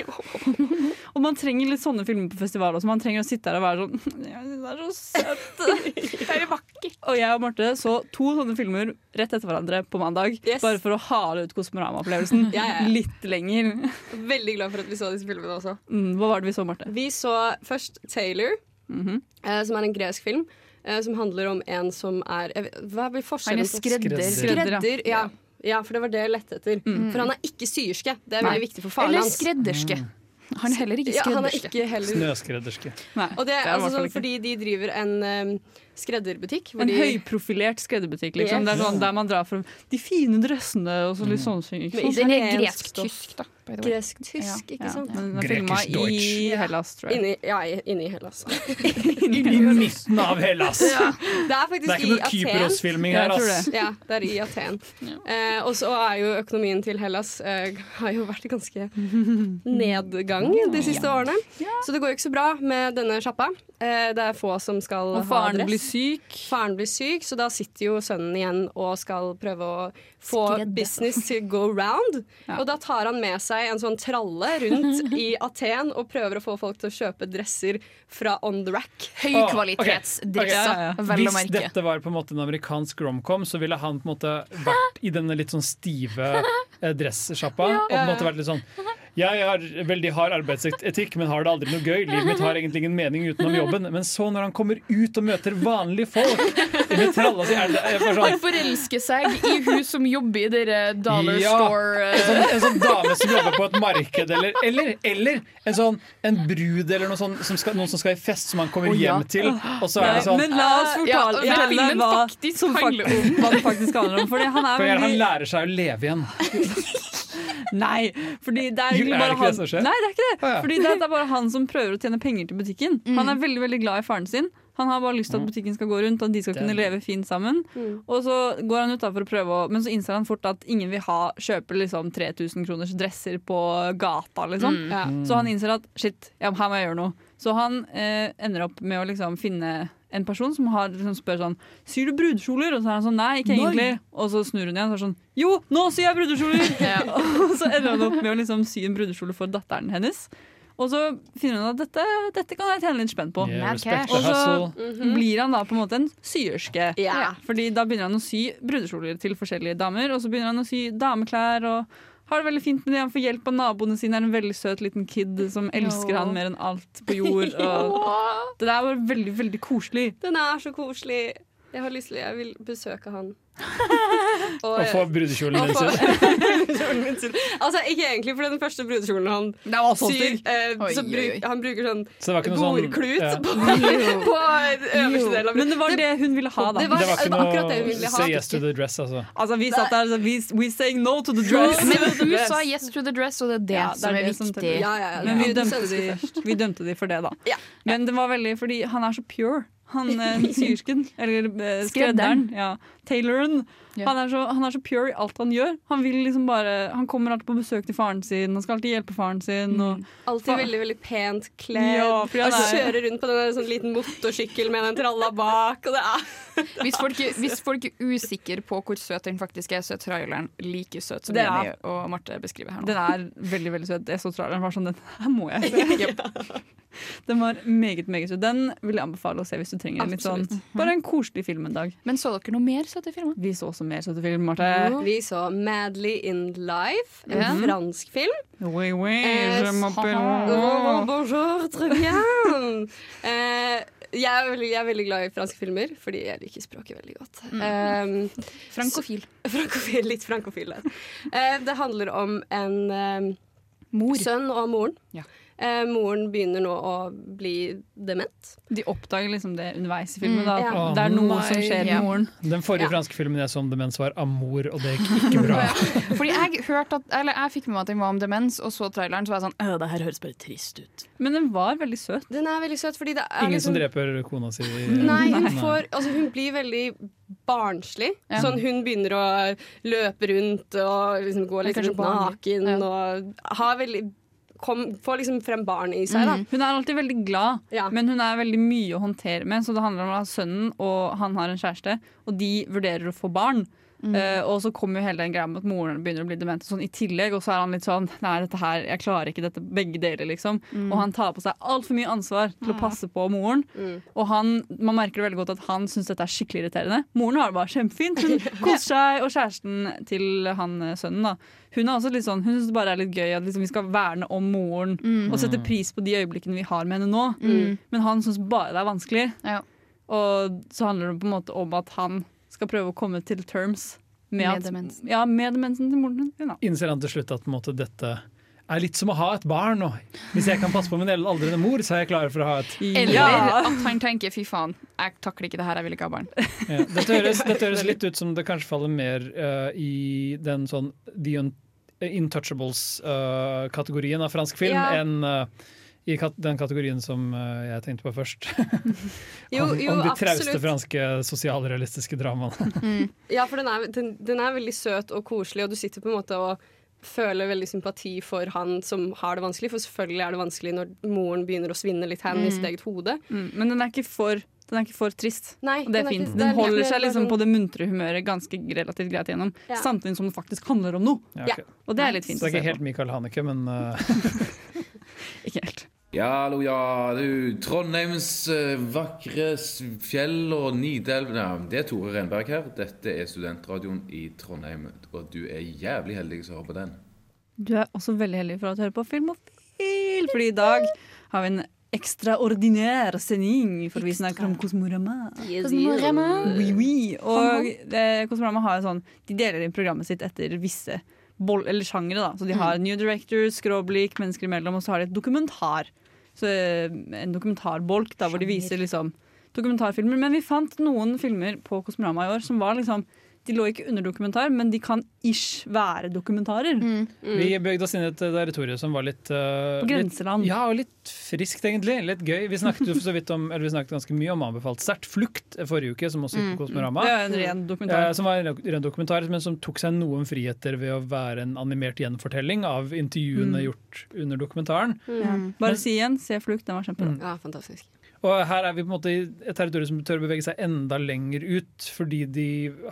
*laughs* *laughs* og man trenger litt sånne filmer på festival også. Man trenger å sitte her og være sånn *laughs* det er så søtt. det er vakkert. Og jeg og Marte så to sånne filmer rett etter hverandre på mandag. Yes. Bare for å hale ut Kosmorama-opplevelsen Ja, ja, ja. litt lenger. Veldig glad for at vi så disse filmene også. Mm, hva var det vi så, Marte? Vi så først Taylor, Mhm. eh, som er en gresk film. eh, som handler om en som er jeg vet, Hva blir Han forskjellen er skredder. Skredder, ja. Skredder, ja. ja, for det var det jeg lette etter. Mm. For han er ikke syerske. Det er Nei. veldig viktig for faren Eller hans. skredderske. Han er heller ikke skredderske. Ja, han er ikke heller Snøskredderske. Nei, Og det er det er altså sånn fordi de driver en um, skredderbutikk. hvor En de- høyprofilert skredderbutikk, liksom. Yes. Det er sånn der man drar fra de fine dressene og så litt sånne ting. sant? Den er gresk-tysk, da. Gresk-tysk, ikke sant? Ja. den er filma i Hellas, tror jeg. Inni, ja, inni Hellas. *laughs* I midten av Hellas! Det er Det faktisk er ikke i noe. Kypros-filming Ja, her, ass. det. Ja, det er i Aten. Eh, og så er jo økonomien til Hellas eh, har jo vært ganske *laughs* nedgang de siste årene. Så det går jo ikke så bra med denne sjappa. Eh, det er få som skal ha dress. Og faren blir syk. Faren blir syk, så da sitter jo sønnen igjen og skal prøve å få Skredde. business to go round. *laughs* Ja. Og da tar han med seg en sånn tralle rundt *laughs* i Aten og prøver å få folk til å kjøpe dresser fra on the rack. Høykvalitetsdresser, okay. ja, ja. vel å merke. Hvis dette var på en måte en amerikansk romcom, så ville han på en måte *laughs* vært i denne litt sånn stive eh, dressjappa og på en måte vært litt sånn jeg har veldig hard arbeidsetikk, men har det aldri noe gøy. Livet mitt har egentlig ingen mening utenom jobben. Men så, når han kommer ut og møter vanlige folk med tralla si, er bare Han sånn forelsker seg i hun som jobber i dere dollar Ja, store en sånn, en sånn dame som jobber på et marked, eller, eller, eller en sånn en brud eller noe sånt, som skal, noen som skal i fest, som han kommer ja. hjem til. Og så er det sånn men la oss Ja, fortelle, ja, fortelle hva, faktisk som hva det faktisk handler om. Fordi han er for Han lærer seg å leve igjen. *laughs* Nei, fordi det er Jo, egentlig er det det han som skjer? Nei, det er ikke det. Ja. Fordi det er bare han som prøver å tjene penger til butikken. Han er veldig veldig glad i faren sin. Han har bare lyst til at butikken skal gå rundt, og de skal kunne leve fint sammen. Og så går han ut da for å Men så innser han fort at ingen vil ha kjøpe liksom 3000 kroners dresser på gata, liksom. Ja. Så han innser at shit, ja, her må jeg gjøre noe. Så han eh, ender opp med å liksom finne en person som har, liksom spør sånn Syr du brudekjoler? Og så er han sånn nei, ikke egentlig. Og så snur hun igjen og er sånn jo, nå syr jeg brudekjoler! *laughs* *laughs* og så ender han opp med å liksom sy en brudekjole for datteren hennes. Og så finner hun at dette, dette kan jeg tjene litt spenn på. Yeah, Og så blir han da på en måte en syerske. Yeah. Fordi da begynner han å sy brudekjoler til forskjellige damer, og så begynner han å sy dameklær og har det veldig fint med det. Han får hjelp av naboene sine, er en veldig søt liten kid som elsker han mer enn alt på jord. *laughs* Og det der var veldig, veldig koselig. Den er så koselig. Jeg har lyst til Jeg vil besøke han. Og Og få- brudekjolen min sin. *laughs* Altså, ikke egentlig, for den første brudekjolen han Det var så syr, eh, Oi, så oi, bruk, han bruker sånn Så det var ikke noe sånn ja. på, *laughs* på øverste del av Men det var det hun ville ha, da. Det var- Det var ikke noe det hun ville ha. say yes to the dress, altså. Altså, vi satt der og sa we, we saying no to the dress. Men *laughs* du sa yes to the dress, og det er det, Ja, det er som er det som viktig. teller. Ja, ja, ja. Men vi dømte, de, vi dømte de for det, da. Ja. Men det var veldig fordi han er så pure. Han eh, *laughs* syersken, eller eh, Skredderen. skredderen, ja. Tayloren. Ja. Han, er så, han er så pure i alt han gjør. Han vil liksom bare Han kommer alltid på besøk til faren sin han skal alltid hjelpe faren sin. Og, Alltid veldig veldig pent kledd. Ja, han er- kjører rundt på en sånn liten motorsykkel med den tralla bak. Og det er *laughs* Hvis folk, hvis folk er usikre på hvor søt den faktisk er, så er traileren like søt som Jenny og Marte beskriver her nå. den er veldig veldig søt. Jeg så traileren var sånn Den her må jeg se. *laughs* Den var meget meget søt. Den vil jeg anbefale å se hvis du trenger en litt sånn Bare en koselig film en dag. Men så dere noe mer søte filmer? Vi så også mer søte film, Marte. Vi så Madly in Life, en Ja. fransk film. Oui, oui, Eh, je m'appelle- Oh, bonjour, très bien. *laughs* Eh, jeg, er veldig, jeg er veldig glad i franske filmer, fordi jeg liker språket veldig godt. Um, Frankofil. frankofil, litt frankofil. Eh, det handler om en eh, Mor. sønn og moren. Ja. Eh, moren begynner nå å bli dement. De oppdager liksom det underveis i filmen. Mm, Da. ja. Det er noe Å, som skjer med moren. Den forrige Ja. franske filmen jeg så om demens, var 'Amour', og det gikk ikke bra. *laughs* Fordi jeg hørte at Eller jeg fikk med meg at den var om demens, og så traileren, så var jeg sånn Øh, det her høres bare trist ut. Men den var veldig søt. Den er veldig søt, fordi det er Ingen som liksom dreper kona si. Nei, hun, får, altså hun blir veldig barnslig. Ja. Sånn Hun begynner å løpe rundt og liksom gå litt naken. Ja. Og har veldig, kom, får liksom frem barn i seg. Da. Hun er alltid veldig glad, Ja. men hun er veldig mye å håndtere med. Så det handler om at sønnen og han har en kjæreste, og de vurderer å få barn. Eh, og så kommer jo hele den greia med at moren begynner å bli dement sånn i tillegg. Og så er han litt sånn Nei, dette her, jeg klarer ikke dette begge deler, liksom. Og han tar på seg altfor mye ansvar til å passe på moren. Mm. Og han, man merker det veldig godt at han syns dette er skikkelig irriterende. Moren har det bare kjempefint. Hun *laughs* koser seg. Og kjæresten til han eh, sønnen, da. Hun er også litt sånn Hun syns det bare er litt gøy at liksom, vi skal verne om moren Mm. og sette pris på de øyeblikkene vi har med henne nå. Mm. Men han syns bare det er vanskelig. Ja. Og så handler det på en måte om at han skal prøve å komme til terms med, Med at, demensen. Ja, med demensen til moren din. Ja. Innser han til slutt at på en måte, dette er litt som å ha et barn. Og hvis jeg kan passe på min aldrende mor, så er jeg klar for å ha et Eller Ja. at han tenker 'fy faen, jeg takler ikke det her, jeg vil ikke ha barn'. Ja, dette, høres, dette høres litt ut som det kanskje faller mer uh, i den sånn The Untouchables-kategorien uh, av fransk film Ja. enn eh, i den kategorien som eh, jeg tenkte på først. *laughs* Jo, om, jo, om de trauste absolutt. franske sosialrealistiske dramaene. *laughs* Ja, for den er, den, den er veldig søt og koselig, og du sitter på en måte og føler veldig sympati for han som har det vanskelig. For selvfølgelig er det vanskelig når moren begynner å svinne litt hen i sitt eget hode. Mm, men den er ikke for den er ikke for trist. Nei, Og det er er fint. ikke- Den er holder seg liksom sånn- på det muntre humøret ganske relativt greit gjennom. Ja. Samtidig som det faktisk handler om noe. Ja, okay. Og det er litt fint. Så det er ikke helt. Michael Haneke, men uh... *laughs* Ikke helt. Ja, hallo, ja, du. Trondheims eh, vakre fjell og Nidelv ja, Det er Tore Renberg her. Dette er Studentradioen i Trondheim. Og du er jævlig heldig som hører på den. Du er også veldig heldig for at du hører på Filmofil, fordi i dag har vi en ekstraordinær sending, for vi snakker om Kosmorama. Kosmorama. Oui, oui. Og Kosmorama har sånn De deler inn programmet sitt etter visse eller sjangere. da Så De har New Directors, Skråblikk, Mennesker imellom, og så har de et dokumentar. Så eh, En dokumentarbolk da hvor de viser liksom dokumentarfilmer. Men vi fant noen filmer på Kosmorama i år som var liksom De lå ikke under dokumentar, men de kan ish være dokumentarer. vi bøyde oss inn i et territorium som var litt uh, På grenseland. Litt, ja, og litt friskt, egentlig. Litt gøy. Vi snakket jo så vidt om, eller vi snakket ganske mye om Anbefalt sterkt. 'Flukt' forrige uke, som også gikk på Kosmorama. Det er en ren dokumentar. Ja, som var en ren dokumentar, men som tok seg noen friheter ved å være en animert gjenfortelling av intervjuene Mm. gjort under dokumentaren. Mm. Bare si igjen, se Flukt, den var kjempebra. Ja, fantastisk. Og her er vi på en måte i et territorium som tør å bevege seg enda lenger ut, fordi de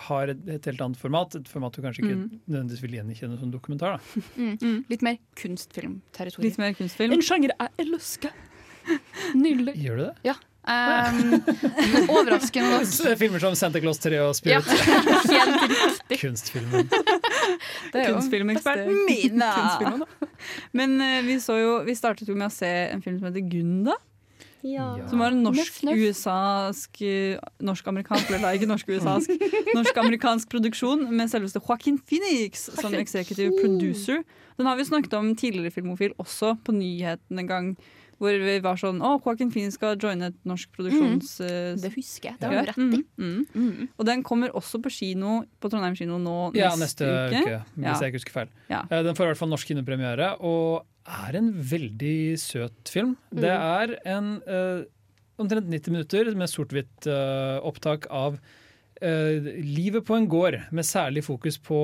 har et, et helt annet format. Et format du kanskje ikke Mm. nødvendigvis vil gjenkjenne som dokumentar. Da. Mm. Litt mer kunstfilmterritorium. Litt mer kunstfilm. En sjanger jeg elsker. *laughs* Nydelig. Gjør du det? Ja. Um, *laughs* overraskende nok. Filmer som Santa Claus 3 og Spirit. Ja. *laughs* Kunstfilmen. Det er jo Kunstfilmekspert beste kunstfilmen, da. Men uh, vi, så jo, vi startet jo med å se en film som heter Gunda. Ja. Som var en Norsk-amerikansk, eller ikke norsk-USA-sk *laughs* Norsk-amerikansk produksjon med selveste Joaquin Phoenix som executive producer. Den har vi snakket om tidligere i Filmofil, også på nyheten en gang. Hvor vi var sånn Å, Joaquin Phoenix skal joine et norsk produksjons... Mm. Det husker jeg. Det var har du rett i. Mm, mm. Mm. Og den kommer også på kino på Trondheim kino nå Ja, neste, neste uke, hvis Ja. jeg ikke husker feil. Ja. Eh, Den får i hvert fall norsk kinopremiere, og er en veldig søt film. Det er en uh, omtrent 90 minutter med sort-hvitt uh, opptak av uh, livet på en gård, med særlig fokus på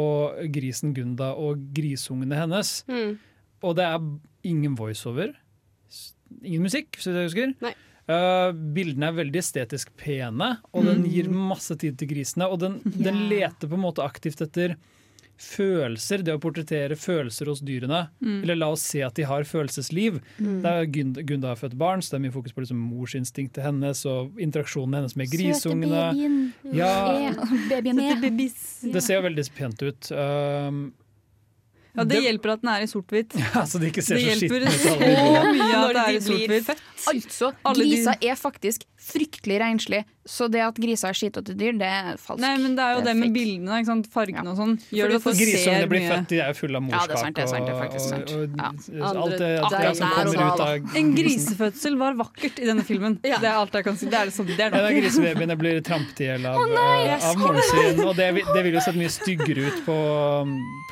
grisen Gunda og grisungene hennes. Mm. Og det er ingen voiceover. Ingen musikk, hvis jeg husker. Nei. Uh, bildene er veldig estetisk pene, og den gir masse tid til grisene. Og den, den leter på en måte aktivt etter følelser, det å portrettere følelser hos dyrene. Eller la oss se at de har følelsesliv. Det er Gunda, Gunda har født barn, så det er mye fokus på liksom morsinstinktet hennes og interaksjonen hennes med grisungene. Ja. Babyen er Det ser jo veldig pent ut. Um, Ja, det hjelper at den er i sort-hvitt. *laughs* ja, så det ikke ser Det så hjelper skittent ut. så mye at det er i sort-hvitt. Altså, grisa er faktisk fryktelig renslige Så det at griser er skitete dyr, det er falskt. Nei, men det er jo det, med bildene, ikke sant? fargene og sånn. Gjør det at for du ser blir mye født, de er jo fulle av Ja, det morskap sant, det sant, det faktisk sant. og, og, Ja. alt det, alt det som kommer ut da. av En grisefødsel var vakkert i denne filmen. Det er alt jeg kan si. Det er, liksom, det er En av nok. grisebabyene blir trampet i hjel av, eh, av moren sin. Og det, det vil jo sett mye styggere ut på,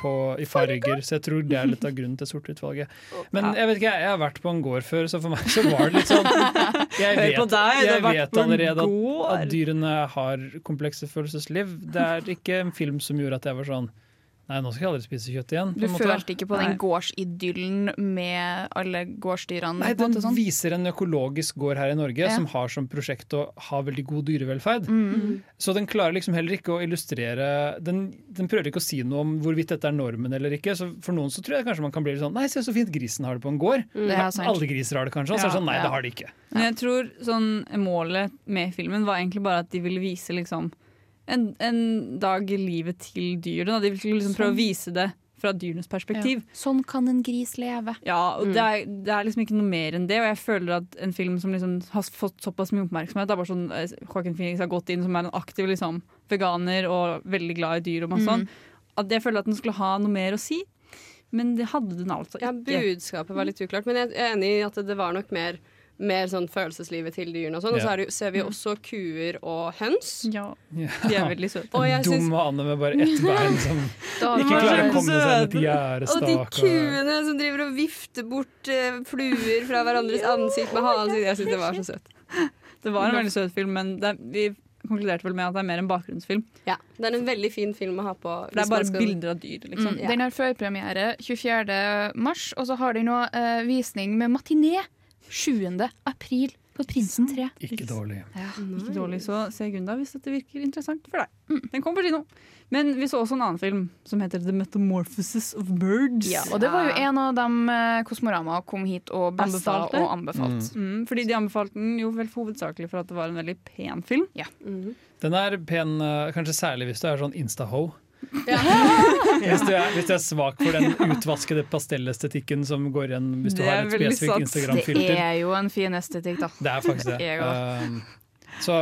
på, i farger, så jeg tror det er litt av grunnen til sortutvalget. Men jeg vet ikke, jeg har vært på en gård før, så for meg så var det litt sånn *laughs* Jeg vet, jeg vet allerede at. At dyrene har komplekse følelsesliv. Det er ikke en film som gjorde at jeg var sånn Nei, nå skal jeg aldri spise kjøtt igjen. på Du måte. følte ikke på den gårdsidyllen med alle gårdsdyrene? Nei, den måte sånn? viser en økologisk gård her i Norge Ja. som har som prosjekt å ha veldig god dyrevelferd. Mm. Så den klarer liksom heller ikke å illustrere den, den prøver ikke å si noe om hvorvidt dette er normen eller ikke. Så for noen så tror jeg kanskje man kan bli litt sånn Nei, se så fint grisen har det på en gård. Mm. Det er sant. Alle griser har det kanskje. Og så er det sånn, nei, Ja. det har de ikke. Men jeg tror sånn, målet med filmen var egentlig bare at de ville vise liksom, en, en dag i livet til dyrene. De vil liksom prøve å Sånn. vise det fra dyrenes perspektiv. Ja. Sånn kan en gris leve. Ja, og Mm. det, er, det er liksom ikke noe mer enn det. Og jeg føler at en film som liksom har fått såpass mye oppmerksomhet, det er bare sånn eh, Joaquin Phoenix har gått inn som er en aktiv liksom, veganer og veldig glad i dyr og masse Mm. sånn, at jeg føler at den skulle ha noe mer å si. Men det hadde den altså Ja, budskapet var litt uklart, men jeg er enig i at det var nok mer, mer sånn følelseslivet til dyrene og sånn. Og så er det, ser vi også kuer og høns. Ja, Ja. de er veldig søte. Og jeg Dum Dumme Anne med bare ett bein som *laughs* ikke klarer å komme seg et til Og de kuene som driver og vifter bort uh, fluer fra hverandres *laughs* ansikt med halen sin. Jeg syns det var så søtt. Det var en veldig søt film, men det, er- vi konkluderte vel med at det er mer en bakgrunnsfilm. Ja, Det er en veldig fin film å ha på. Det er bare bilder av dyr, liksom. Mm. Den har førpremiere 24. mars, og så har de nå uh, visning med matiné 7. april på Prinsen 3. Ikke dårlig. Ikke dårlig, så se Gunda hvis dette virker interessant for deg. Den kommer på kino. Men vi så også en annen film som heter The Metamorphosis of Birds. Ja, og det var jo en av dem eh, Kosmorama kom hit og besta Anbefalte. og anbefalt. Mm, fordi de anbefalte den jo vel hovedsakelig for at det var en veldig pen film. Ja. Den er pen, eh, kanskje særlig hvis du er sånn insta-ho. Hvis, du er, hvis du er svak for den utvaskede pastellestetikken som går igjen hvis du har er et spesifikt. Instagram-filter. Det er jo en fin estetikk, da. Det er faktisk det. *laughs* det òg. Um, så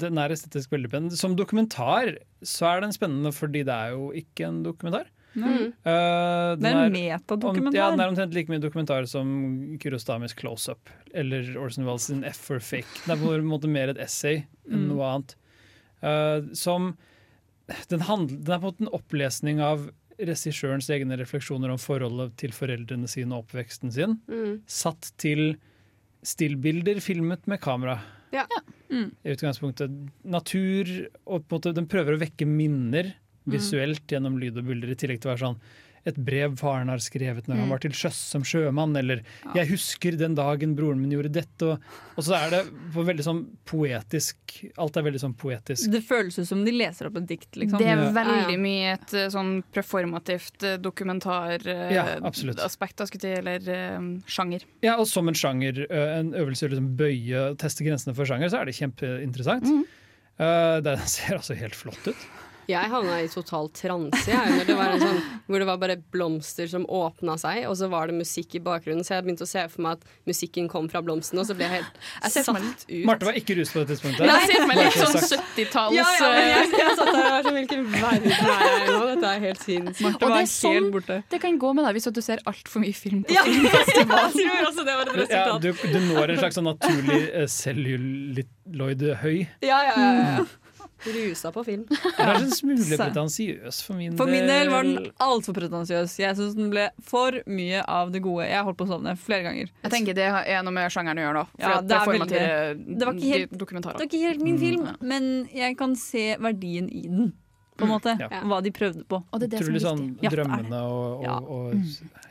den er estetisk veldig pen. Som dokumentar så er den spennende fordi det er jo ikke en dokumentar. Mm. Uh, Det er en metadokumentar. Ja, den er omtrent like mye dokumentar som Kurostamis Close Up eller Orson Welles sin F for Fake. Det er på en måte mer et essay enn Mm. noe annet. Uh, som den, handl- den er på en måte en opplesning av regissørens egne refleksjoner om forholdet til foreldrene sine og oppveksten sin, Mm. satt til stillbilder filmet med kamera. Ja. Mm. I utgangspunktet natur, og på en måte den prøver å vekke minner Mm. visuelt gjennom lyd og bilder, i tillegg til å være sånn et brev faren har skrevet når han Mm. var til sjøs som sjømann, eller 'jeg husker den dagen broren min gjorde dette', og, og så er det på veldig sånn poetisk Alt er veldig sånn poetisk. Det føles ut som de leser opp et dikt, liksom. Det er Ja. veldig mye et eh, sånn performativt dokumentaraspekt Ja, aspekt, jeg eller eh, sjanger. Ja, og som en sjanger, en øvelse å liksom bøye, teste grensene for sjanger, så er det kjempeinteressant. Uh, det ser altså helt flott ut. Jeg havna i total transe jeg, når det var en sånn, hvor det var bare blomster som åpna seg, og så var det musikk i bakgrunnen. Så jeg begynte å se for meg at musikken kom fra blomstene, og så ble jeg helt Jeg satt ut. Marte var ikke rus på det tidspunktet. Jeg ser for meg litt sånn 70-talls Ja, ja, jeg, jeg satt der og var sånn Hvilken verden er jeg i nå? Dette er helt sinnssykt. Marte var sånn, helt borte. det kan gå med deg hvis du ser altfor mye film på Ja, filmfestivalen. *laughs* jeg tror også det var et Ja, resultat. du, du når en slags sånn naturlig uh, celluloid høy. Ja, ja, ja, ja. Rusa på film. *laughs* Kanskje en smule pretensiøs for min For min del var den altfor pretensiøs. Jeg syns den ble for mye av det gode. Jeg holdt på å sovne flere ganger. Jeg tenker det er noe med sjangeren å gjøre, da. Ja, det, det er veldig- det var ikke helt- Det var ikke helt min film, men jeg kan se verdien i den. På en måte, Ja. Hva de prøvde på. Og det er det som er sånn viktig. Ja, det er drømmende og, Ja. og, og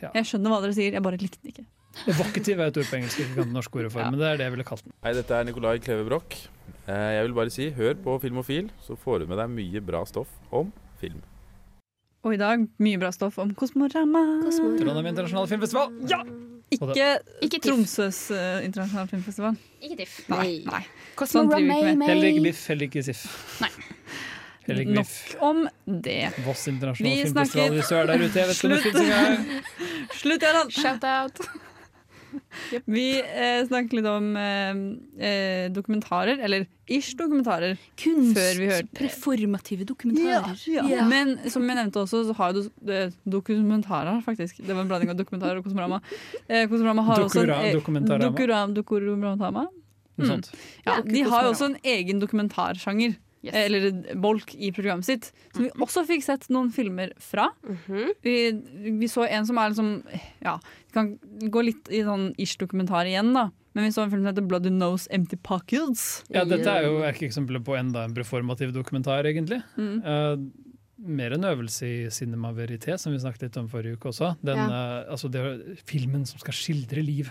ja. Jeg skjønner hva dere sier, jeg bare likte den ikke. Evocative er et ord på engelsk, ikke kan det norske ordet for, men det er det jeg ville kalt den. Hei, dette er Nicolai Kleve Broch. Eh, Jeg vil bare si, hør på Filmofil, så får du med deg mye bra stoff om film. Og i dag mye bra stoff om Kosmorama. Trondheim internasjonale filmfestival! Ja! Ikke, Ikke Tromsøs uh, internasjonale filmfestival. Ikke TIFF. Nei. Nei. Sånn driver vi ikke med. Heller ikke Biff, heller ikke Siff. Nei. Heller ikke Biff. Nok om det. Voss internasjonale filmfestival hvis du er der ute. Jeg vet Slutt. *laughs* Slutt, Gøran! Shout out. Vi eh, snakket litt om eh, eh, dokumentarer, eller ish-dokumentarer, før vi hørte Performative dokumentarer. Ja, ja. Men som jeg nevnte også, så har jo eh, dokumentarer, faktisk. Det var en blanding av dokumentarer og Kosmorama. Eh, Kosmorama har også en, eh, dokumentarama. Dokura- Dokumentarama. Noe Mm. Ja, Ja, de har jo også en egen dokumentarsjanger. Yes. Eller bolk i programmet sitt, som vi også fikk sett noen filmer fra. Mhm. Vi, vi så en som er liksom Ja, vi kan gå litt i sånn ish-dokumentar igjen, da. Men vi så en film som heter Bloody Nose Empty Pockets. Ja, dette er jo erkeeksempelet på enda en performativ dokumentar, egentlig. Mm. Uh, mer en øvelse i cinema verité, som vi snakket litt om forrige uke også. Den, eh, altså det er filmen som skal skildre liv.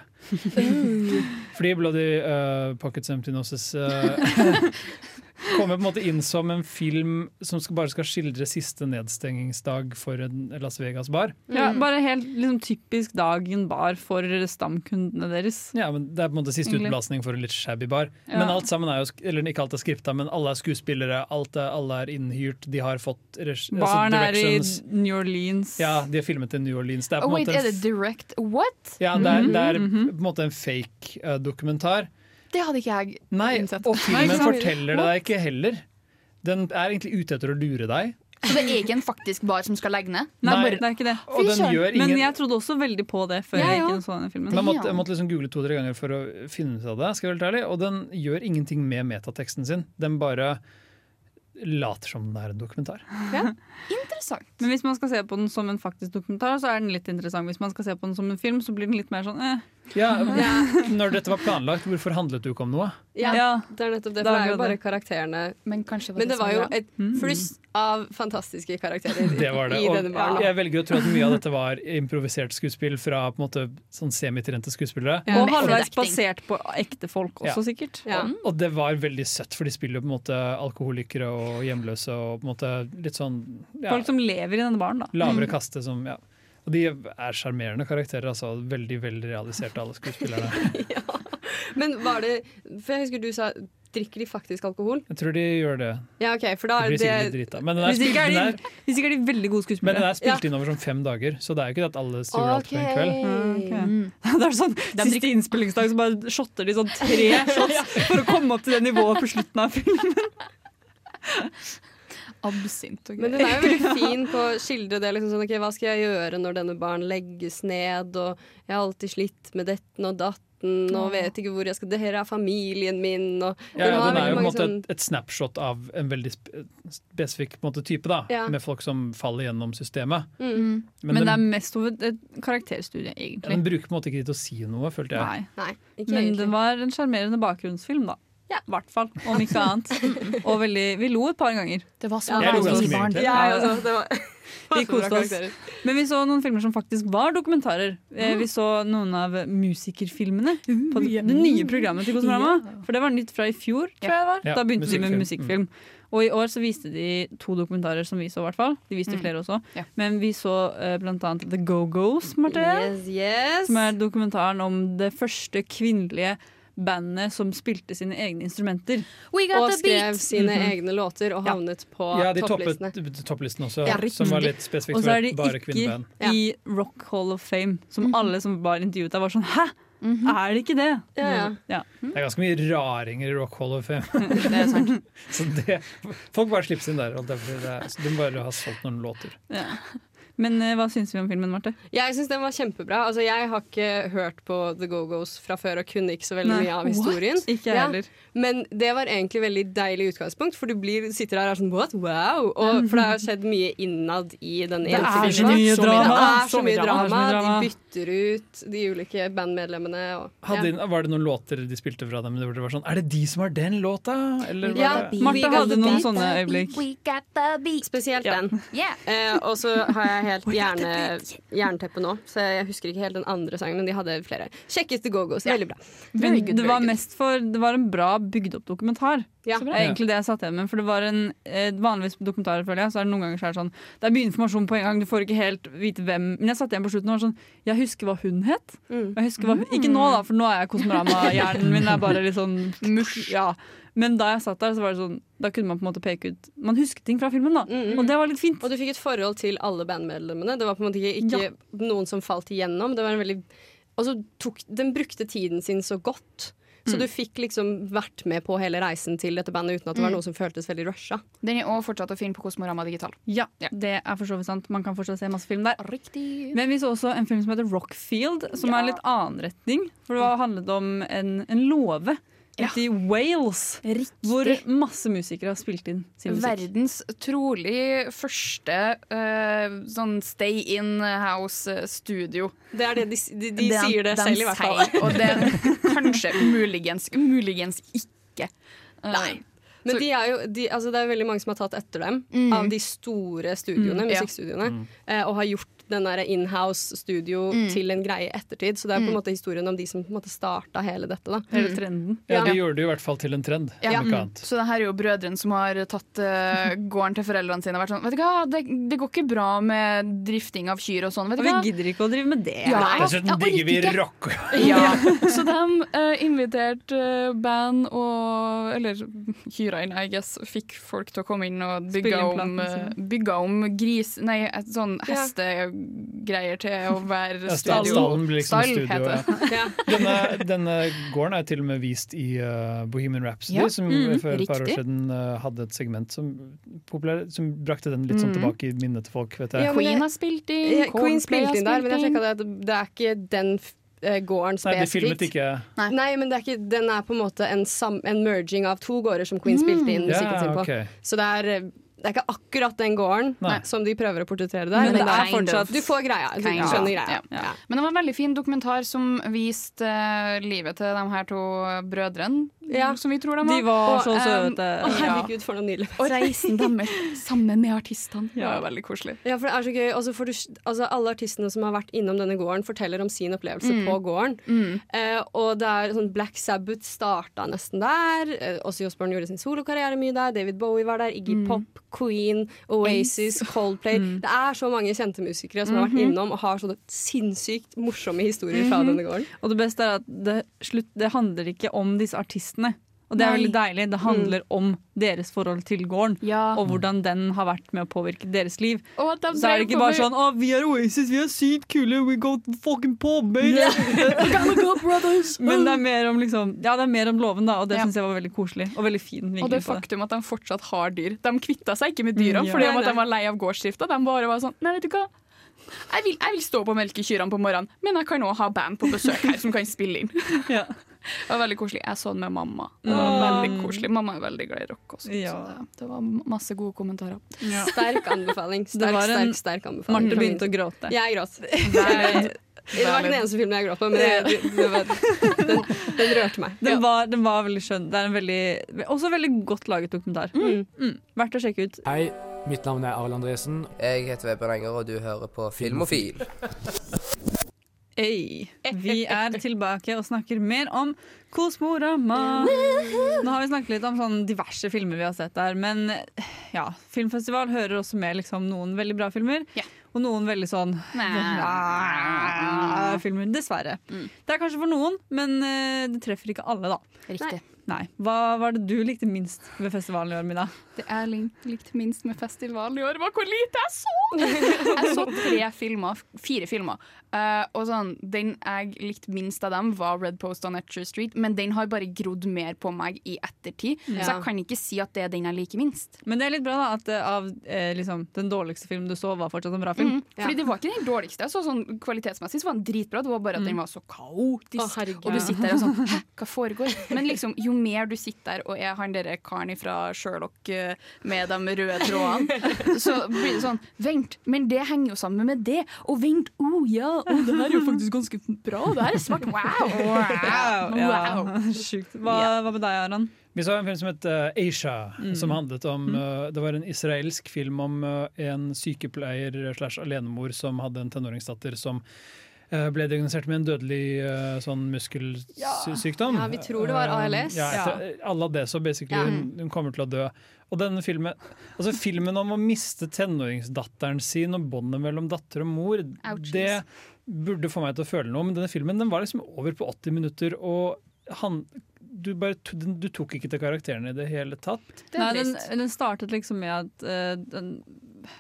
*laughs* Fordi Bloody uh, Pockets Empty Noses eh, *laughs* kommer på en måte inn som en film som skal, bare skal skildre siste nedstengingsdag for en Las Vegas-bar. Ja, bare helt liksom, typisk dagen bar for stamkundene deres. Ja, men Det er på en måte siste Egentlig. for en litt shabby bar. Ja. Men alt sammen er jo, eller ikke alt er skripta, men alle er skuespillere, alt er, alle er innhyrt, de har fått directions. altså Barn er i. New Orleans. Ja, de har filmet i New Orleans. Det er på Oh, en wait, måte en er det direct what? Ja, det er, det er Mhm, på en måte en fake eh, dokumentar. Det hadde ikke jeg Nei, innsett. og filmen forteller det deg ikke heller. Den er egentlig ute etter å lure deg. Så det er ikke en faktisk bar som skal legge ned? Nei, Nei. det er ikke det. Og den gjør Men jeg trodde også veldig på det før Ja, jeg ja. gikk inn og så denne filmen. jeg måtte, jeg måtte liksom google to-tre ganger for å finne ut av det. Skal jeg være ærlig Og den gjør ingenting med metateksten sin. Den bare later som den er en dokumentar. *laughs* Interessant. Men hvis man skal se på den som en faktisk dokumentar, så er den litt interessant. Hvis man skal se på den som en film, så blir den litt mer sånn eh. Ja, Når dette var planlagt, hvorfor handlet du ikke om noe? Ja, Ja. det er nettopp det. For det er jo bare karakterene. Men det Men det var jo et fluss av fantastiske karakterer *laughs* Det var det. i Og denne baren. jeg velger å tro at mye av *laughs* dette var improvisert skuespill fra på en måte sånn semitrente skuespillere. Ja. Og halvveis basert på ekte folk også, Ja. sikkert. Ja. Og det var veldig søtt, for de spiller jo på en måte alkoholikere og hjemløse og på en måte litt sånn ja, Folk som lever i denne baren, da. lavere kaste som ja. Og de er sjarmerende karakterer, altså. Veldig veldig realiserte, alle skuespillerne. *laughs* Men var det For jeg husker du sa Drikker de faktisk alkohol? Jeg tror de gjør det. Ja, ok, for da De er blir det sikkert litt drita. Men den er Hvis ikke er de, hvis ikke er de veldig gode skuespillere. men den er spilt Ja. inn over sånn fem dager, så det er jo ikke det at alle gjør alt på en kveld. Okay. Mm. *laughs* Det er sånn, Siste innspillingsdag så bare shotter de sånn tre *laughs* shots for å komme opp til det nivået på slutten av filmen. Absint og Men den er jo veldig *laughs* fin på å skildre det. Liksom sånn, okay, Hva skal jeg gjøre når denne barn legges ned? Og jeg har alltid slitt med detten og datten og vet ikke hvor jeg skal Det her er familien min. Og Ja, ja, den er jo på en måte sånn- et, et snapshot av en veldig sp spesifikk måte, type, da. Ja. Med folk som faller gjennom systemet. mm. Men, Men det er mest over et karakterstudie, egentlig. den bruker på en måte ikke til å si noe, følte jeg. Nei. Nei, ikke Men egentlig. det var en sjarmerende bakgrunnsfilm, da. Ja. I hvert fall. Om ikke annet. Og veldig, vi lo et par ganger. Det var så Ja, Jeg lo bra ganske mye, barn. Ja, altså. Det var, *laughs* Vi koste oss. Men vi så noen filmer som faktisk var dokumentarer. Eh, Vi så noen av musikerfilmene på det, det nye programmet til Kosmorama. For det var nytt fra i fjor, tror jeg det var. Da begynte de med musikkfilm. Og i år så viste de to dokumentarer som vi så, i hvert fall. De viste Mm. flere også. Ja. Men vi så eh, blant annet The Go-Go's, Marte. Yes, yes. Som er dokumentaren om det første kvinnelige bandet som spilte sine egne instrumenter. We got og skrev beat! sine -hmm. egne låter og Ja. havnet på Ja, de toppet topplistene. topplisten også, Ja, som var litt spesifikt Og så er de bare ikke i Rock Hall of Fame, som alle som var intervjuet der, var sånn Hæ? Er det ikke det? Ja, ja. Ja. Det er ganske mye raringer i Rock Hall of Fame. *laughs* Det er sant. *laughs* så det, folk bare slipper inn der. De jeg på å si. Det er- så De bare har solgt noen låter. Ja. Men eh, hva syns vi om filmen, Marte? Jeg syns den var kjempebra. Altså, jeg har ikke hørt på The Go-Go's fra før og kunne ikke så veldig Nei. mye av historien. Ikke jeg Ja. heller. Men det var egentlig veldig deilig utgangspunkt, for du blir, sitter her og er sånn what? Wow! Og, for det har skjedd mye innad i den Det ene er så mye mye Det drama. er så mye drama. drama. De bytter ut de ulike bandmedlemmene. Og, Hadde, ja. Var det noen låter de spilte fra dem det var sånn Er det de som har den låta? Eller var Ja, det? Marte hadde noen sånne øyeblikk. Spesielt Ja. den. Yeah. *laughs* Uh, og så har jeg helt hjerne, jernteppe nå, så jeg husker ikke helt den andre sangen, men de hadde flere. Kjekkeste Go-Go's. Veldig bra. Men Very good, det var mest for Det var en bra bygd opp dokumentar. Ja. Det er egentlig det jeg satt igjen med. For det var en eh, Vanligvis på dokumentarer føler jeg, så er det noen ganger så er det sånn Det er mye informasjon på en gang, du får ikke helt vite hvem Men jeg satt igjen på slutten og var sånn Jeg husker hva hun het. Mm. Jeg husker hva hun, ikke nå, da, for nå er jeg Kosmorama-hjernen min er bare litt sånn mush. Ja. Men da jeg satt der, så var det sånn Da kunne man på en måte peke ut Man husket ting fra filmen, da. Mm. Og det var litt fint. Og du fikk et forhold til alle bandmedlemmene. Det var på en måte ikke, ikke noen som falt igjennom. Det var en veldig Og så tok, den brukte tiden sin så godt. Så Mm. du fikk liksom vært med på hele reisen til dette bandet uten at det var Mm. noe som føltes veldig rusha. Den er også fortsatt å finne på Kosmorama digital. Ja, det er for så vidt sant. Man kan fortsatt se masse film der. Riktig. Men vi så også en film som heter Rockfield, som er en litt annen retning. For det var- handlet om en, en låve ute i Wales, hvor masse musikere har spilt inn sin musikk. Verdens trolig første uh, sånn stay in house-studio. Det er det de, de, de sier det selv, i hvert fall. Og det er kanskje *laughs* muligens, muligens ikke. Uh, Nei. Men de er jo, de, altså det er veldig mange som har tatt etter dem, mm. av de store studioene, Mm, musikkstudioene, Mm. eh, og har gjort den der in-house-studio Mm. til en greie i ettertid. Så det er på en Mm. måte historien om de som på en måte starta hele dette. Da. Hele trenden. Ja, de gjorde det i hvert fall til en trend. Ja. Mm. Så det her er jo brødrene som har tatt uh, *laughs* gården til foreldrene sine og vært sånn Vet du hva, det, det går ikke bra med drifting av kyr og sånn. Vet du hva? vi gidder ikke å drive med det. Ja, Dessuten jeg digger vi rock. *laughs* Ja, *laughs* så de uh, inviterte uh, band og Eller kyrne, I guess. Fikk folk til å komme inn og bygge om, eh, bygge om gris... Nei, et sånn Ja. Hestegreier til å være Ja, sta- studio. Stallen blir liksom Stall, studio. heter. Ja. Denne, denne gården er til og med vist i uh, Bohemian Rhapsody, Ja, som mm, for et par år siden uh, hadde et segment som, populær, som brakte den litt sånn Mm. tilbake i minnet til folk. vet jeg. Ja, Queen har spilt inn, Ja, Queen spilte inn der, men jeg sjekka det at det er ikke den gården gården Nei, de filmet ikke Nei. men det er ikke, den er på en måte en, sam, en merging av to gårder som Queen spilte inn musikken sin på. Okay. Så det er, eh, det er ikke akkurat den gården Nei. som de prøver å portrettere der, Men men, det er fortsatt. Du får greia. Du skjønner greia. Ja. Men det var en veldig fin dokumentar som viste eh, livet til de her to brødrene, Ja. som vi tror de var. De var Og, så eh, søte. Å, ja. herregud, for noen nydelig. Og reisen *laughs* deres sammen med artistene. Det var veldig koselig. Ja, for det er så gøy. Også du, altså, alle artistene som har vært innom denne gården, forteller om sin opplevelse Mm. på gården. Mm. Uh, og det er sånn Black Sabbath starta nesten der. Uh, også Johs Osbourne gjorde sin solokarriere mye der. David Bowie var der. Iggy Mm. Pop, Queen, Oasis, Coldplay. Det er så mange kjente musikere som har vært Mhm. innom og har sånne sinnssykt morsomme historier fra Mhm. denne gården. Og det beste er at det, slutt, det handler ikke om disse artistene. Og det er Nei. veldig deilig. Det handler om deres forhold til gården, Ja. og hvordan den har vært med å påvirke deres liv. Og de Så er det ikke bare sånn 'Å, vi er Oasis, vi er sykt kule, we go fucking pub', baby!» Go! *laughs* Men det er mer om liksom Ja, det er mer om låven, da, og det Ja. synes jeg var veldig koselig. Og veldig fin Og det faktum at de fortsatt har dyr. De kvitta seg ikke med dyra Mm, ja. fordi at de var lei av gårdsdrifta. De bare var sånn Nei, vet du hva. Jeg vil, jeg vil stå på og melke kyrne på morgenen, men jeg kan òg ha band på besøk her som kan spille inn. *laughs* Ja. Det var veldig koselig. Jeg så den med mamma. Det var Mm. veldig koselig. Mamma er veldig glad i rock også. Ja. Så det, det var masse gode kommentarer. Sterk anbefaling. Det Sterk, var en- sterk, sterk anbefaling. Marte begynte å gråte. Jeg gråt. *laughs* Det var ikke den eneste filmen jeg gråt på, men det, det, det var, den, den rørte meg. Den, var, den var veldig skjønn. Det er en veldig, også veldig godt laget dokumentar. Mm. Mm. Verdt å sjekke ut. Hei, mitt navn er Arild Andresen. Jeg heter Vebjørn Enger, og du hører på Filmofil. *laughs* Hey. Vi er *laughs* tilbake og snakker mer om Kosmorama. Nå har vi snakket litt om sånn diverse filmer vi har sett der, men ja, filmfestival hører også med liksom noen veldig bra filmer. Og noen veldig sånn *laughs* filmer, dessverre. Det er kanskje for noen, men eh, det treffer ikke alle, da. Riktig. Nei. Hva var det du likte minst ved festivalen i år, Mina? Det jeg lik- likte minst med festivalen i år, var hvor lite jeg så! *laughs* Jeg så tre filmer, fire filmer. Uh, og sånn, Den jeg likte minst av dem, var Red Post on Etcher Street, men den har bare grodd mer på meg i ettertid, så jeg kan ikke si at det er den jeg liker minst. Men det er litt bra da, at eh, av eh, liksom, den dårligste filmen du så, var fortsatt en bra film. Mm. Fordi det var ikke den dårligste. Så sånn Kvalitetsmessig så var den dritbra, det var bare at den Mm. var så kaotisk. Å, og du sitter der og sånn Hæ, hva foregår? Men liksom, jo mer du sitter der og er han derre karen fra Sherlock eh, med de røde trådene, *laughs* så blir det sånn Vent, men det henger jo sammen med det. Og vent, å oh, ja, oh, det her er jo faktisk ganske bra. Det her er smart. Wow! Wow, *laughs* ja. Sjukt. Hva, hva med deg, Aron? Vi så en film som het uh, Asia, Mm. som handlet om uh, Det var en israelsk film om uh, en sykepleier slash alenemor som hadde en tenåringsdatter som ble diagnosert med en dødelig uh, sånn muskelsykdom. Ja, vi tror det var ALS. Ja, etter, alle det, så basically Ja. hun, hun kommer til å dø. Og denne filmen, altså filmen om å miste tenåringsdatteren sin og båndet mellom datter og mor, Ouchies. det burde få meg til å føle noe. Men denne filmen den var liksom over på 80 minutter, og han, du, bare, du tok ikke til karakterene i det hele tatt. Det Nei, den, den startet liksom med at uh, den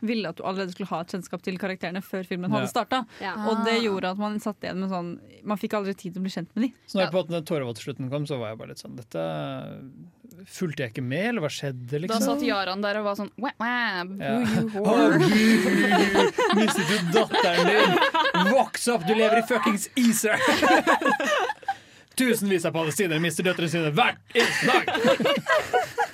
ville at du allerede skulle ha et kjennskap til karakterene før filmen hadde Ja. starta. Ja. Og det gjorde at man satt igjen med sånn Man fikk aldri tid til å bli kjent med de. Så når på den måte tårevåtslutten kom, så var jeg bare litt sånn Dette fulgte jeg ikke med, eller hva skjedde, Da liksom? satt Jaran der og var sånn wah, wah, boo, Ja. you *laughs* whore. gud, mistet du datteren din? Voks opp, du lever i fuckings Israel! *laughs* Tusenvis av palestinere mister døtrene sine hver eneste dag! *laughs*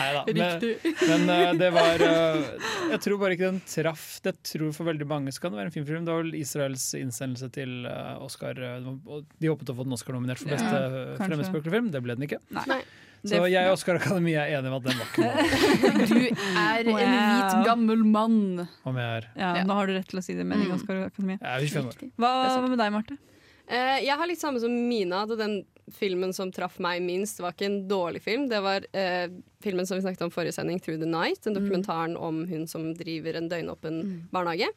Neida, men, men eh, det var eh, Jeg tror bare ikke den traff. Det tror For veldig mange så kan det være en fin film. Det var vel Israels innsendelse til eh, Oscar. De håpet å få den Oscar-nominert for beste ja, film. Det ble den ikke. Nei. Så jeg og Oscar Akademi er enige om at den var ikke noe. *laughs* Du er en hvit, gammel mann. Om jeg er Ja, Nå har du rett til å si det, meningen, Mm. Oscar Akademi. Ja, 25 år. Hva hva med deg, Marte? Eh, jeg har litt samme som Mina. At den filmen som traff meg minst, var ikke en dårlig film. Det var eh, filmen som vi snakket om forrige sending, 'Through the Night'. Den dokumentaren om hun som driver en døgnåpen barnehage.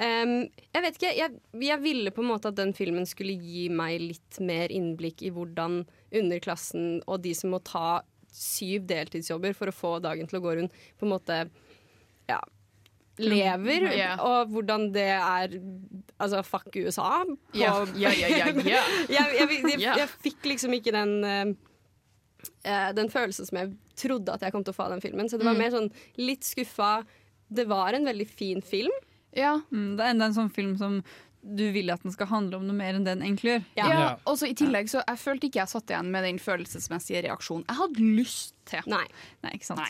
Um, jeg vet ikke, jeg, jeg ville på en måte at den filmen skulle gi meg litt mer innblikk i hvordan underklassen og de som må ta syv deltidsjobber for å få dagen til å gå rundt, på en måte ja, lever, yeah. og hvordan det er Altså, fuck USA. på- yeah. Yeah, ja, ja, ja. *laughs* jeg, jeg, jeg, jeg fikk liksom ikke den eh, eh, Den følelsen som jeg trodde at jeg kom til å få av den filmen. Så det var Mm. mer sånn litt skuffa. Det var en veldig fin film. Ja. Mm, det er enda en sånn film som du vil at den skal handle om noe mer enn den egentlig gjør. Ja, og så I tillegg så jeg følte ikke jeg satt igjen med den følelsesmessige reaksjonen. Jeg hadde lyst til. Nei. Nei, ikke sant.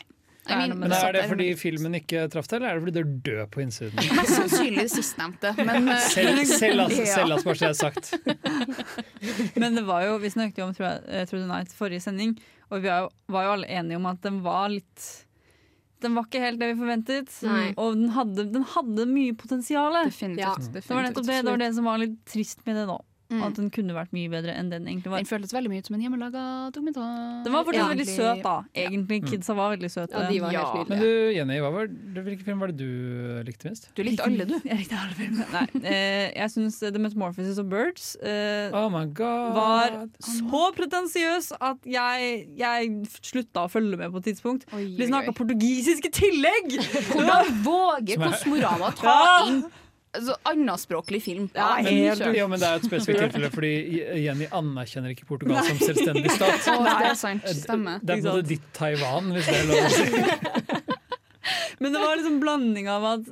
I mean, Men Er det fordi filmen ikke traff deg, eller er det fordi du er død på innsiden? *laughs* Mest sannsynlig det sistnevnte. Men, *laughs* eh, Selv, selv, *laughs* altså, ja. selv altså, jeg sagt. Men det var jo, vi snakket jo om tror eh, Through the Night forrige sending, og vi var jo, alle enige om at den var litt Den var ikke helt det vi forventet, Nei. og den hadde, den hadde mye potensial. Definitivt. Ja. Det var det, det var det som var litt trist med det nå. Mm. At den kunne vært mye bedre enn den egentlig var. Den føltes veldig mye ut som en hjemmelaga dokumentar. Den var fortsatt Ja. veldig søt, da. Mm. Egentlig. Kidsa var veldig søte. Ja, de var helt nydelige. Men du, Jenny, hva var, hvilken film var det du likte minst? Du likte alle, du. Jeg likte alle filmene. Nei, eh, jeg syns The Metamorphosis of Birds eh, Oh my god. var så pretensiøs at jeg, jeg slutta å følge med på et tidspunkt. Oi, Vi oi, snakka portugisisk i tillegg! Hvordan våger Som er- Kosmorama ta Ja. inn altså, annenspråklig film? Ja, Ja, helt helt men Det er et spesifikt tilfelle, fordi Jenny anerkjenner ikke Portugal som selvstendig stat. *laughs* Å, det er sant. Stemmer. Det er både ditt Taiwan, hvis det er lov å si. *laughs* Men det var liksom blanding av at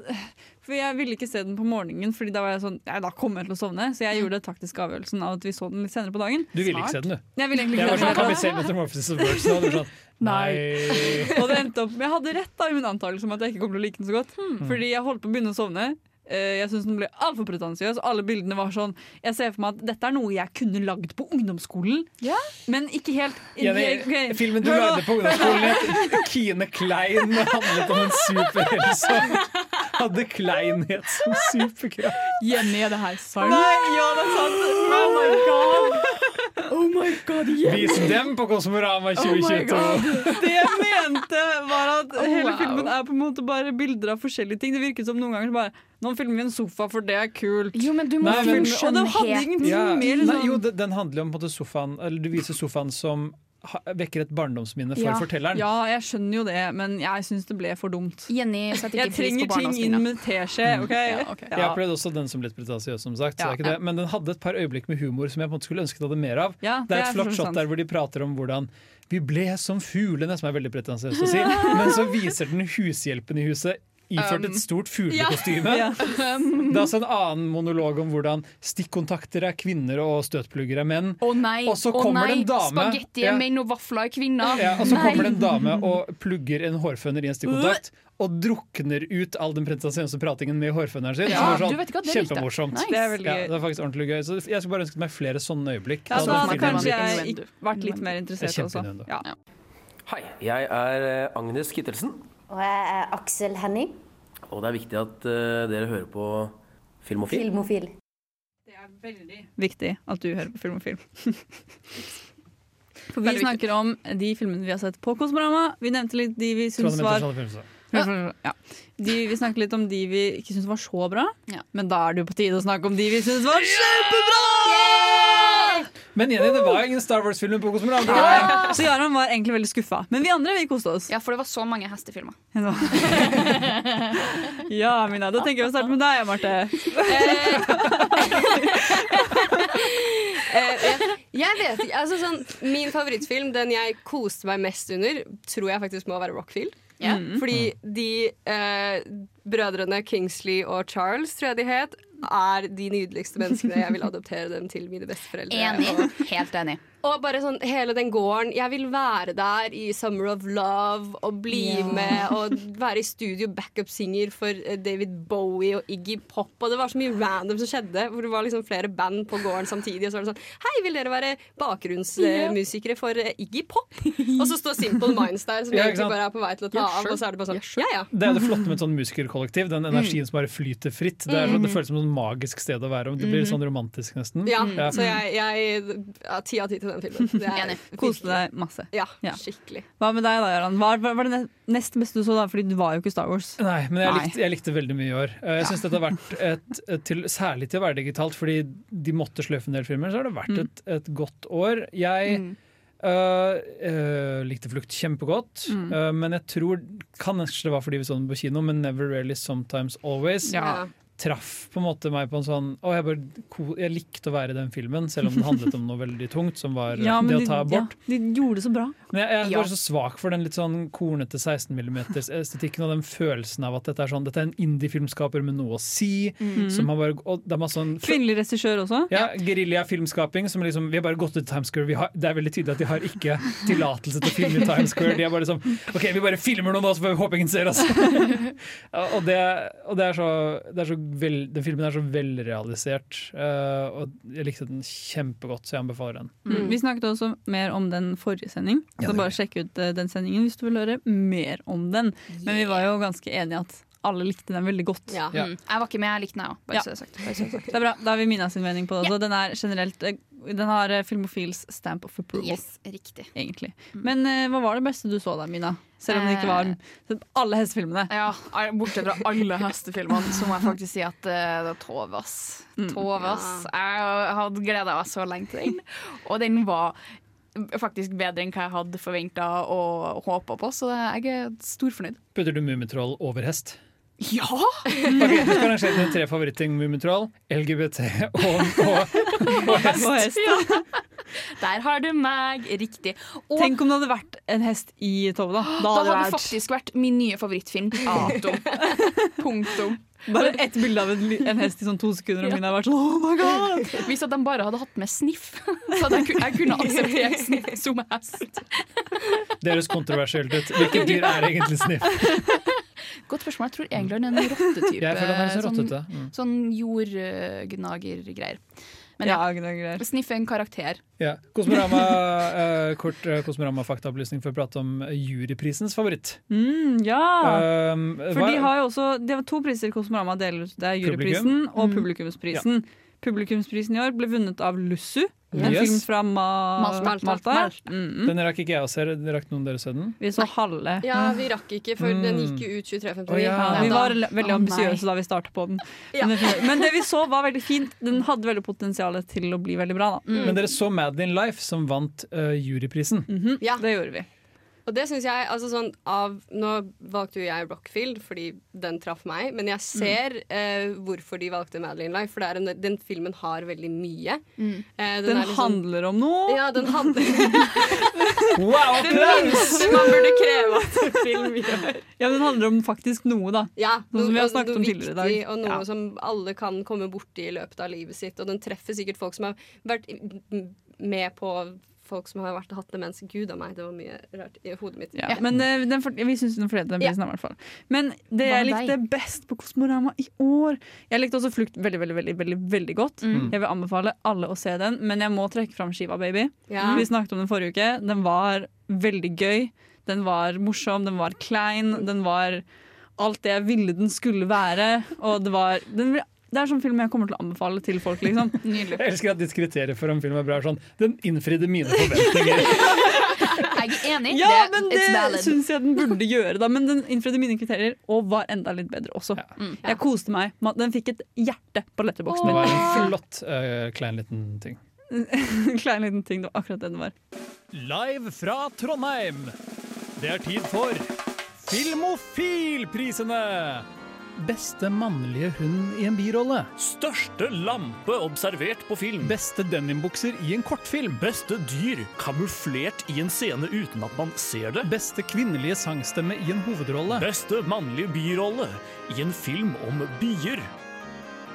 For jeg ville ikke se den på morgenen, Fordi da var jeg sånn Nei, da kommer jeg til å sovne. Så jeg gjorde taktisk avgjørelsen av at vi så den litt senere på dagen. Du ville ikke se den, du. Jeg ville egentlig Jeg ikke var sånn, Kan vi se Metamorphosis of Birds nå? Du sånn, *laughs* Nei. nei. Og det endte opp Jeg hadde rett da i min antakelse om at jeg ikke kom til å like den så godt. Hmm. Fordi jeg holdt på å begynne å sovne. Eh, Jeg syns den ble altfor pretensiøs. Alle bildene var sånn Jeg ser for meg at dette er noe jeg kunne lagd på ungdomsskolen, men ikke helt Jenny, okay. filmen du lagde på ungdomsskolen het Kine Klein handlet om en superhelt som hadde kleinhet som superkraft. Jenny, er det her sant? Nei, ja, det er sant! Oh my god! Oh my god, Vis dem på Kosmorama 2022! Det jeg mente, var at Oh, hele wow. filmen er på en måte bare bilder av forskjellige ting. Det virket som noen ganger bare Nå filmer vi en sofa, for det er kult. Jo, men du må Nei, men- Og den hadde ingenting Ja, mer nei, liksom. jo, den handler om på en måte sofaen Eller du viser sofaen som vekker et barndomsminne for ja. fortelleren. Ja, jeg skjønner jo det, men jeg syns det ble for dumt. Jenny setter Jeg ikke pris på trenger ting inn med teskje, OK? Ja, ok. Jeg opplevde også den som litt pretensiøs, som sagt. Så Ja, er ikke det. Men den hadde et par øyeblikk med humor som jeg på en måte skulle ønske det hadde mer av. Ja, Det er et for flott shot der hvor de prater om hvordan vi ble som fuglene, som er veldig pretensiøst å si. *laughs* Men så viser den hushjelpen i huset iført Um, et stort fuglekostyme. Ja. *laughs* Det er også en annen monolog om hvordan stikkontakter er kvinner og støtplugger er menn. Å nei, Og så å kommer nei. det en dame. Spagetti er Ja. menn og vafler er kvinner. Ja, og så Nei. kommer det en dame og plugger en hårføner i en stikkontakt. Og drukner ut all den pretensiøse pratingen med hårføneren sin. Ja, sånn, vet ikke det. Kjempemorsomt. Nice. Det er veldig Ja, det er faktisk ordentlig gøy. Så jeg skulle bare ønsket meg flere sånne øyeblikk. Ja, da hadde hadde kanskje jeg vært litt mer er interessert også. Ja. Hei, jeg er eh, Agnes Kittelsen, Og jeg er Aksel Henning, og det er viktig at eh, dere hører på Filmofil. filmofil. Det er veldig viktig at du hører på Film og Film. For *laughs* vi snakker om de filmene vi har sett på Kosmorama. Vi nevnte litt de vi syns var ja. Ja. de, Vi snakker litt om de vi ikke syns var så bra, Ja. men da er det jo på tide å snakke om de vi syns var kjempebra! Men Jenny, det var ingen Star Wars-filmer på Kosmorama. Ja. *laughs* Så Jaran var egentlig veldig skuffa. Men vi andre vi koste oss. Ja, for det var så mange hestefilmer. Ja, *laughs* Mina, da tenker jeg å starte med deg, Marte. Eh, jeg, *laughs* jeg vet ikke, altså sånn Min favorittfilm, den jeg koste meg mest under, tror jeg faktisk må være Rockfield. Yeah. Fordi de eh, brødrene Kingsley og Charles, tror jeg de het, er de nydeligste menneskene. Jeg vil adoptere dem til mine besteforeldre. Enig. Og, Helt enig. Og bare sånn hele den gården. Jeg vil være der i Summer of Love og bli Ja. med *laughs* og være i studio backup-singer for eh, David Bowie og Iggy Pop. Og det var så mye random som skjedde, hvor det var liksom flere band på gården samtidig. Og så var det sånn Hei, vil dere være bakgrunnsmusikere for eh, Iggy Pop? Og så står Simple Minds der, som *laughs* egentlig bare er på vei til å ta Ja, av. Og så er det bare sånn Ja, ja. Det er det flotte med et sånn musikerkollektiv. Den energien som bare flyter fritt. Det, er, sånn- det føles som et magisk sted å være. Det blir Mhm. sånn romantisk, nesten. Ja, så jeg, jeg ja, Ti av ti til den filmen. Det er Koste deg masse. Ja, skikkelig. Hva med deg da, Jaran? Hva var det ne- nest beste du så da? Fordi du var jo ikke Star Wars. Nei, men jeg Nei. likte, jeg likte veldig mye i år. Jeg Jeg synes dette har vært et, et til, Særlig til å være digitalt, fordi de måtte sløyfe en del filmer, så har det vært Mm. et, et godt år. Jeg mm. Uh, uh, likte Flukt kjempegodt, Mm. uh, men jeg tror Kanskje det var fordi vi så den på kino, men Never Really Sometimes Always. Ja. Traff på en måte meg på en sånn Å, jeg, bare, jeg likte å være i den filmen, selv om den handlet om noe veldig tungt, som var *laughs* Ja, det å ta abort. ja, de gjorde det så bra. Men jeg, jeg Ja. var så svak for den litt sånn kornete 16 mm-estetikken og den følelsen av at dette er sånn Dette er en indie-filmskaper med noe å si. Mm Som har bare, sånn Kvinnelig regissør også. ja, Gerilja-filmskaping. som liksom, Vi har bare gått ut Times Square. Vi har, det er veldig tydelig at de har ikke tillatelse til å filme i Times Square. De er bare sånn OK, vi bare filmer noe nå, så får vi håpe ingen ser oss. *laughs* Og det, og det er så, det er så vel, Den filmen er så velrealisert. uh, og jeg likte den kjempegodt, så jeg anbefaler den. Mm. Vi snakket også mer om den forrige sending. Så ja, bare sjekk ut eh, den sendingen hvis du vil høre mer om den. Men vi var jo ganske enige at alle likte den veldig godt. Ja. Mm. Jeg var ikke med, jeg likte den òg. Bare Ja. så det er sagt. Bare så det sagt. Det bra, Da har vi Mina sin mening på det. også. Den er generelt eh, Den har eh, Filmofils stamp of approval. Yes, riktig. Egentlig. Men eh, hva var det beste du så da, Mina? Selv om det ikke var alle hestefilmene. Ja, bortsett fra alle hestefilmene, så må jeg faktisk si at eh, det var Tovas. Mm. Tovas. Jeg hadde gleda meg så lenge til den, og den var faktisk bedre enn hva jeg hadde forventa og håpa på, så jeg er storfornøyd. Putter du Mummitroll over hest? Ja! okay, Du skal arrangere dine tre favorittting. Mummitroll, LGBT og, og, og hest. Ja. *laughs* Der har du meg. Riktig. Og Tenk om det hadde vært en hest i Tove, da. da hadde det vært- faktisk vært min nye favorittfilm. Punktum. *laughs* Punktum. Bare ett bilde av en, hest i sånn to sekunder, og Mina har vært sånn oh my god! *laughs* Hvis at de bare hadde hatt med sniff, så hadde jeg, jeg kunne akseptert sniff som hest. Det høres kontroversielt ut. Hvilket dyr er egentlig sniff? Godt spørsmål. Jeg tror egentlig han er en rottetype. *laughs* Jeg føler han er så sånn, rottete. Mm. sånn jordgnagergreier. Men Ja, ja, Sniff er en karakter. Ja. Kosmorama, uh, *laughs* kort uh, Kosmorama-faktaopplysning for å prate om juryprisens favoritt. Mm, ja! Um, For hva- de har jo også Det var to priser Kosmorama deler ut. Det er juryprisen Publikum. og Mm. publikumsprisen. Publikumsprisen i år ble vunnet av Lussu, en Yes. film fra Ma Malta. Malta. Malta. Mm. Den rakk ikke jeg å se. Rakk noen dere se den? Vi så halve. Ja, vi rakk ikke, for den Mm. gikk jo ut 23.59. Oh, ja. Ja, vi var veldig ambisiøse nei. da vi startet på den. Ja. Men det- vi så var veldig fint. Den hadde veldig potensial til å bli veldig bra. Da. Men dere så Madeline Life, som vant uh, juryprisen. -hmm. Ja. Det gjorde vi. Og det synes jeg, altså sånn av Nå valgte jo jeg Rockfield fordi den traff meg, men jeg ser eh, hvorfor de valgte Madeline Life. For det er en, den filmen har veldig mye. Mm. Eh, Den den liksom- handler om noe. Ja, den *laughs* handler Wow, Det minste *laughs* man burde kreve at en film gjør. Ja, men den handler om faktisk noe, da. Ja, Noe som vi har snakket om tidligere i dag. Og noe Ja. som alle kan komme borti i løpet av livet sitt. Og den treffer sikkert folk som har vært med på folk som har vært, og hatt demens. Gud a meg, det var mye rart i hodet mitt. Ja, Men eh, den for, vi syns den fortjente den prisen. i hvert fall Men det jeg likte deg? best på Kosmorama i år Jeg likte også Flukt veldig veldig, veldig, veldig, veldig godt. Mm. Jeg vil anbefale alle å se den, men jeg må trekke fram Shiva Baby. Ja. Vi snakket om den forrige uke. Den var veldig gøy. Den var morsom, den var klein. Den var alt det jeg ville den skulle være. Og det var den, Det er sånn film jeg kommer til å anbefale til folk, liksom. *laughs* Nydelig. Jeg elsker at ditt kriterium for om film er bra er sånn Den innfridde mine forventninger. *laughs* Jeg er enig. Ja, det, men det syns jeg den burde gjøre. Da. Men den innfridde mine kriterier og var enda litt bedre også. Mm. Jeg koste meg. Den fikk et hjerte på letterboksen Det var en *laughs* flott, uh, klein liten ting. Klein liten ting, det var akkurat det det var. Live fra Trondheim. Det er tid for Filmofilprisene! Beste mannlige hund i en birolle. Største lampe observert på film. Beste denimbukser i en kortfilm. Beste dyr kamuflert i en scene uten at man ser det. Beste kvinnelige sangstemme i en hovedrolle. Beste mannlige birolle i en film om bier.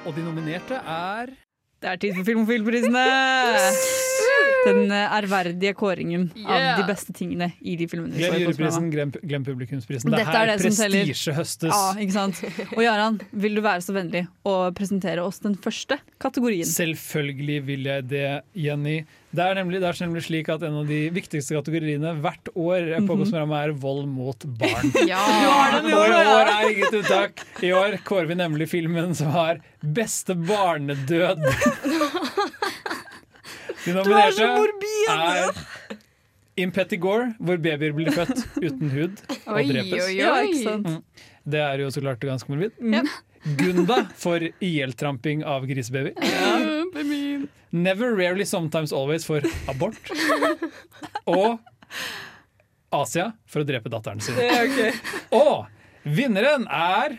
Og de nominerte er Det er tid for Filmofilprisene! Den eh, ærverdige kåringen Yeah. av de beste tingene i de filmene. Glem juryprisen, glem, glem publikumsprisen. Det Dette er er her det prestisje høstes. Ja, ikke sant? Og Jaran, vil du være så vennlig å presentere oss den første kategorien? Selvfølgelig vil jeg det, Jenny. Det er nemlig, det er nemlig slik at en av de viktigste kategoriene hvert år på Mhm. Kosmorama er vold mot barn. *laughs* Ja. Du har den i Og år, i ja. år er inget unntak. I år kårer vi nemlig filmen som har beste barnedød. *laughs* De Du er så nominerte er Impetigore, hvor babyer blir født uten hud og Oi, drepes. oi, oi. Mm. Det er jo så klart ganske morbid. Mm. Gunda for ihjeltramping av grisebaby. Never, rarely, sometimes, always for abort. Og Asia for å drepe datteren sin. Ja, okay. Og vinneren er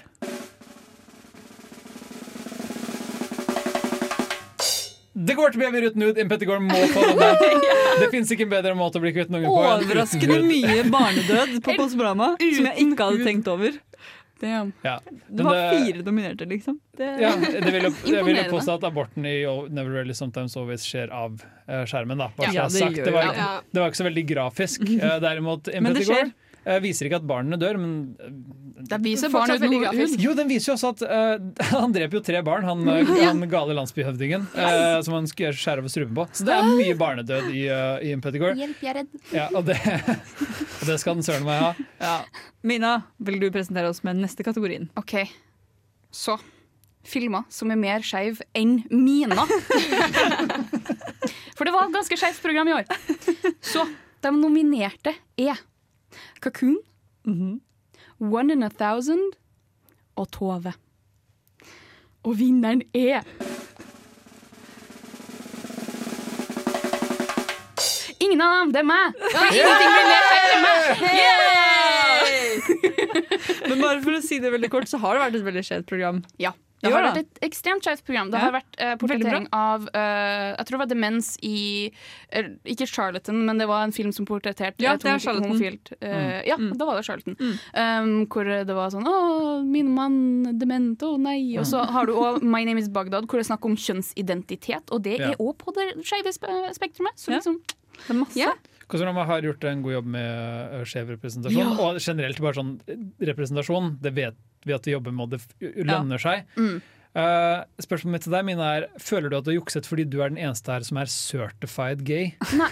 Det går til baby uten hud. Impetigore må få denne. *laughs* Det fins ikke en bedre måte å bli kvitt noen unge på. Overraskende mye barnedød på Kåssprogramma som jeg ikke hadde tenkt over. Damn. Ja. Det var det- fire dominerte, liksom. Det, Ja, det vil jo, jeg vil jo påstå at aborten i Never Really Sometimes Always skjer av eh, skjermen. Da. Ja, det sagt. det, var, det. ikke- Ja. det var ikke så veldig grafisk. *laughs* Eh, derimot Men det skjer. eh, viser ikke at barna dør, men Den Det viser barn uten grafisk. Jo, den viser jo også at uh, *laughs* han dreper jo tre barn, han, eh, *laughs* han gale landsbyhøvdingen, uh, som han skulle skjære over strupen på. Så det er mye barnedød i, uh, i Impetigore. Hjelp, jeg er redd. Ja, og, det, *laughs* og det skal den søren meg ha. Ja. Mina, vil du presentere oss med neste kategorien? OK. Så filmer som er mer skeiv enn mina. For det var et ganske skeivt program i år. Så de nominerte er Cocoon, One in a Thousand og Tove. Og vinneren er Ingen av dem, det er meg! Ingenting blir mer feil enn meg! *laughs* Men bare for å si det veldig kort, så har det vært et veldig skjevt program. Ja. Det har vært et ekstremt skjevt program. Det Ja. har vært eh, portrettering av eh, Jeg tror det var demens i eh, Ikke Charlatan, men det var en film som portretterte Ja, det er homofilt Mm. Ja, Mm. da var det Charlatan. Um, hvor det var sånn Å, min mann, dement, å nei. Og så har du òg My Name Is Bagdad, hvor det er snakk om kjønnsidentitet. Og det Ja. er òg på det skeive spe- spektrumet. Så Ja. liksom Det er masse. Ja. Kosmorama har gjort en god jobb med uh, skjev representasjon. Ja. Og generelt bare sånn eh, representasjon. Det vet vi at de jobber med, det lønner lønner seg. Mm. Uh, spørsmålet mitt til deg, Mina, er Føler du at du har jukset fordi du er den eneste her som er certified gay? Nei.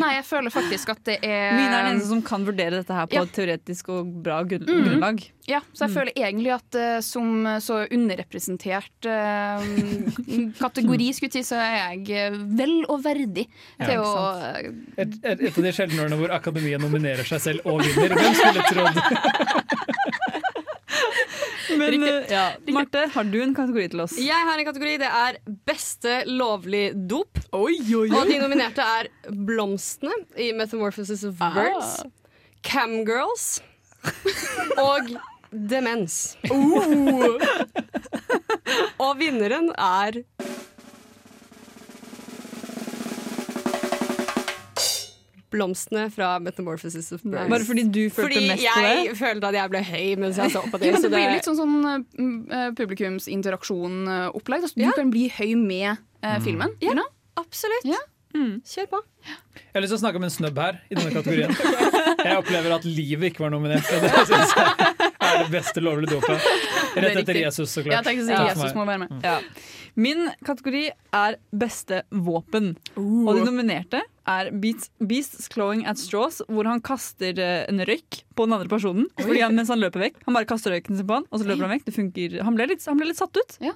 nei, jeg føler faktisk at det er Mina er den eneste som kan vurdere dette her på Ja. et teoretisk og bra grunn Mm. grunnlag. Ja, så jeg føler egentlig at uh, som så underrepresentert uh, *laughs* kategori, skulle jeg si, så er jeg eh, vel og verdig Ja, til å Et, et, et av de sjeldne årene hvor akademiet nominerer seg selv og vinner. Hvem skulle trodd? *laughs* Men eh, ja. Marte, har du en kategori til oss? Jeg har en kategori. Det er beste lovlig dop. Oi, oi, Og de nominerte er Blomstene i Metamorphosis of Ah. Birds, Camgirls og Demens. og vinneren er Blomstene fra Metamorphosis of Birds. Bare fordi du følte Fordi mest på det? Fordi jeg følte at jeg ble høy mens jeg så på det. Ja, men så det blir litt sånn, sånn uh, publikumsinteraksjon-opplegg. Altså, Ja. Du kan bli høy med eh, filmen. Ja, you know? absolutt. Kjør på. Jeg har lyst til å snakke om en snubb her i denne *laughs* kategorien. *laughs* Jeg opplever at livet ikke var nominert. Og det *laughs* synes jeg er det beste lovlige dåpet. *laughs* Rett etter. Jesus, så klart. Jeg si Jesus må være med. Ja. Min kategori er beste våpen. Og de nominerte er Beats, Beasts Clawing at Straws, hvor han kaster eh, en røyk på den andre personen fordi han, mens han løper vekk. Han bare kaster røyken sin på han, og så løper han vekk. Det funker. Han ble litt, han ble litt satt ut. Ja,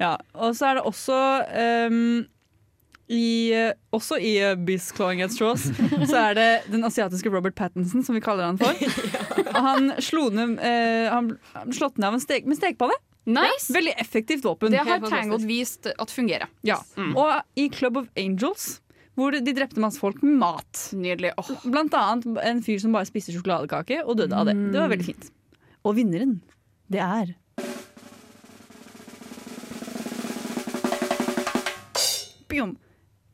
Ja. Og så er det også ehm, i, eh, også i eh, Beasts Clawing at Straws så er det den asiatiske Robert Pattinson, som vi kaller han for. *laughs* Han slo ned eh, Han ble slått ned av en stek, med stekepanne. Nice. Veldig effektivt våpen. Det har Tangled vist at fungerer. Ja. Mm. Og i Club of Angels, hvor de drepte masse folk med mat. Nydelig. Blant annet en fyr som bare spiste sjokoladekake og døde av det. Det var veldig fint. Og vinneren, det er Bjom.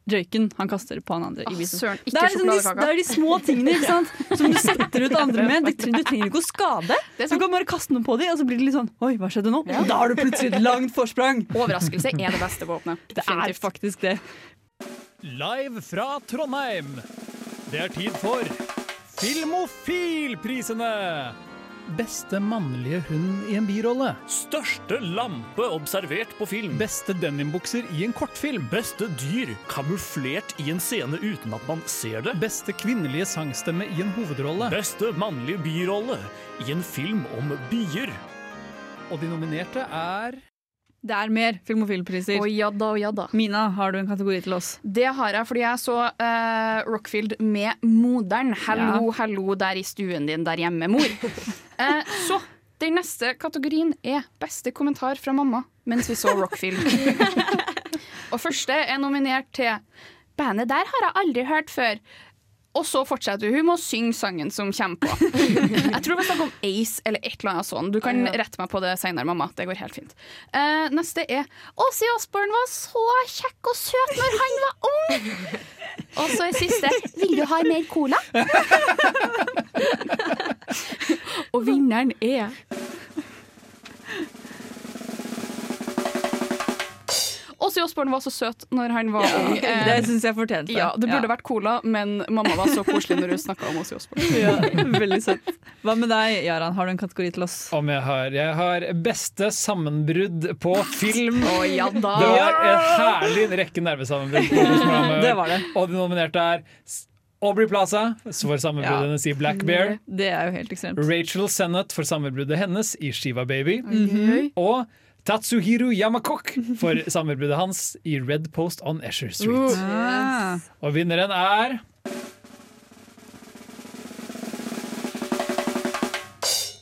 Joiken han kaster på han andre i Åh, søren, ikke det, er liksom de, det er de små tingene ikke sant? som du setter ut andre med. Du trenger, du trenger ikke å skade. *laughs* Så du kan bare kaste noe på dem, og så blir det litt sånn Oi, hva skjedde nå? Og da har du plutselig et langt forsprang. Overraskelse er det beste våpenet. *laughs* Det er faktisk det. Live fra Trondheim. Det er tid for Filmofilprisene. Beste mannlige hund i en birolle. Største lampe observert på film. Beste denimbukser i en kortfilm. Beste dyr kamuflert i en scene uten at man ser det. Beste kvinnelige sangstemme i en hovedrolle. Beste mannlige birolle i en film om bier. Og de nominerte er Det er mer Filmofilpriser. Og filmpriser og da. Mina, har du en kategori til oss? Det har jeg fordi jeg så uh, Rockfield med moderen. Hallo, hallo der i stuen din der hjemme, mor. *laughs* Eh, så den neste kategorien er beste kommentar fra mamma mens vi så rockfilm. *laughs* Og første er nominert til Bandet der har jeg aldri hørt før. Og så fortsetter hun med å synge sangen som kommer på. *laughs* Jeg tror vi snakker om Ace eller et eller annet sånt. Du kan rette meg på det senere, mamma. Det går helt fint. Uh, neste er Åse Osborn var så kjekk og søt når han var ung! *laughs* Og så er siste Vil du ha mer cola? *laughs* Og vinneren er Åssi Osborn var så søt når han var ung. Eh, Det syns jeg fortjente. Ja, det burde Ja. vært cola, men mamma var så koselig når hun snakka om Åssi Osborn. *laughs* Ja, veldig søtt. Hva med deg, Jaran? Har du en kategori til oss? Om jeg har Jeg har beste sammenbrudd på film. Å, ja da. Det var en herlig rekke nervesammenbrudd. Det var det. Og de nominerte er Aubrey Plaza for sammenbruddet hennes i Black Bear. Det er jo helt ekstremt. Rachel Sennett for sammenbruddet hennes i Shiva Baby. Mhm. Og Tatsuhiro Yamakok for sammenbruddet hans i Red Post on Esher Street. Og vinneren er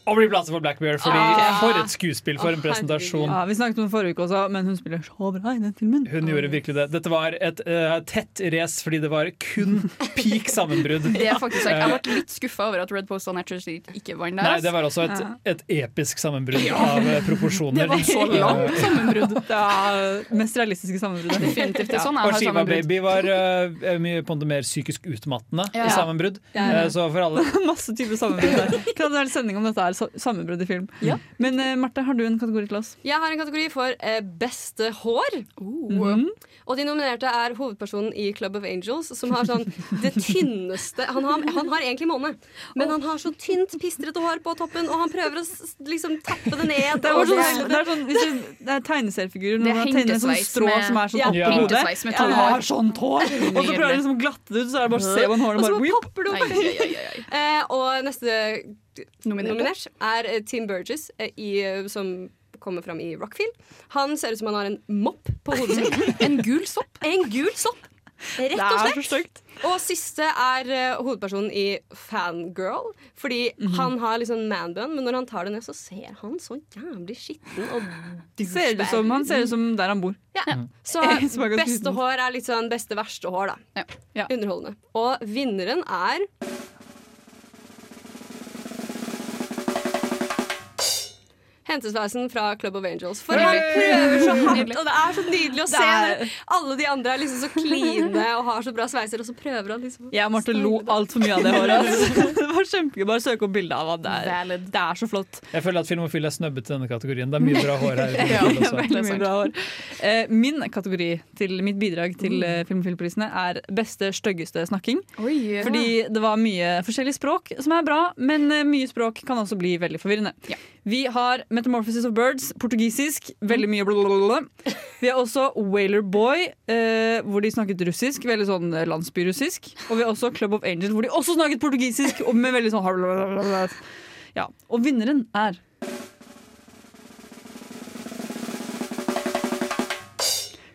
Aubrey Plaza for Black Bear, fordi Ah. for et skuespill, for en presentasjon. Ja, vi snakket om det forrige uke også, men hun spiller så bra i den filmen. Hun gjorde virkelig det. Dette var et uh, tett race fordi det var kun *laughs* peak sammenbrudd. Det er faktisk sant. Jeg Eh, ble litt skuffa over at Red Post on Natural Street ikke vant deres. Nei, det var også et, et episk sammenbrudd av eh, proporsjoner. Det var så langt sammenbrudd. *laughs* Det er mest realistiske sammenbruddet. Definitivt. Det er sånn jeg Og har Shiva sammenbrudd. Baby var uh, mye på måte mer psykisk utmattende Ja. sammenbrudd. Ja, ja. Eh, så for alle *laughs* Masse typer sammenbrudd der. Kan det være en sending om dette er sammenbrudd i film? Men uh, Marte, har du en kategori til oss? Jeg har en kategori for uh, beste hår. Mhm. Og de nominerte er hovedpersonen i Club of Angels, som har sånn *laughs* det tynneste Han har, han har egentlig måne, men han har så tynt, pistrete hår på toppen, og han prøver å liksom tappe det ned. Det er, bare sånn, det er sånn det er tegneseriefigurer. når man tegner sånn strå med- som er sånn Ja, opp hodet. Ja, han har sånt hår! *laughs* Og så prøver de liksom å glatte det ut, så er det bare så ser man hårene Og så bare bare popper det opp. Eh, og neste Nominerte. nominert er eh, Tim Burgess, eh, i, eh, som kommer fram i Rockfield. Han ser ut som han har en mopp på hodet sitt. *laughs* en gul sopp. En gul sopp. Rett og slett. så. Og siste er uh, hovedpersonen i Fangirl. Fordi Mhm. han har liksom manbun, men når han tar det ned, så ser han så jævlig skitten og Ser ut som, han ser ut som der han bor. Ja. Så *laughs* er ganske beste hår er litt sånn beste verste hår, da. Ja. Underholdende. Og vinneren er Hentesveisen fra Club of Angels. For han prøver så hardt, og det er så nydelig å se. Når. Alle de andre er liksom så kline og har så bra sveiser, og så prøver han liksom Jeg og Marte lo altfor mye av det *laughs* håret. Altså. Det var kjempegøy. Bare søk opp bilde av han. Det er, det er så flott. Jeg føler at Filmofil er snubbet til denne kategorien. Det er mye bra hår her. *laughs* Ja, veldig mye bra hår. Eh, min kategori til mitt bidrag til eh, Filmofilprisene er beste styggeste snakking. Oi, ja. Fordi det var mye forskjellig språk som er bra, men eh, mye språk kan også bli veldig forvirrende. Vi har Metamorphosis of Birds, portugisisk. Veldig mye blablabla. Vi har også Whaler Boy, eh, hvor de snakket russisk. Veldig sånn eh, landsbyrussisk. Og vi har også Club of Angels, hvor de også snakket portugisisk. Og med veldig sånn blablabla. Ja, Og vinneren er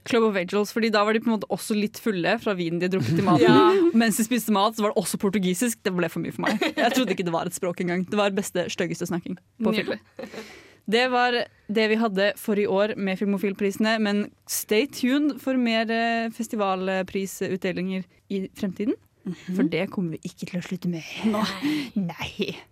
Club of Angels, fordi da var de på en måte også litt fulle fra vinen de hadde drukket i maten. Ja. Mens de spiste mat, så var det også portugisisk. Det ble for mye for meg. Jeg trodde ikke det var et språk engang. Det var beste, styggeste snakking på film. Det var det vi hadde for i år med Filmofilprisene, men stay tuned for mer eh, festivalprisutdelinger i fremtiden. For det kommer vi ikke til å slutte med. Nei. *laughs*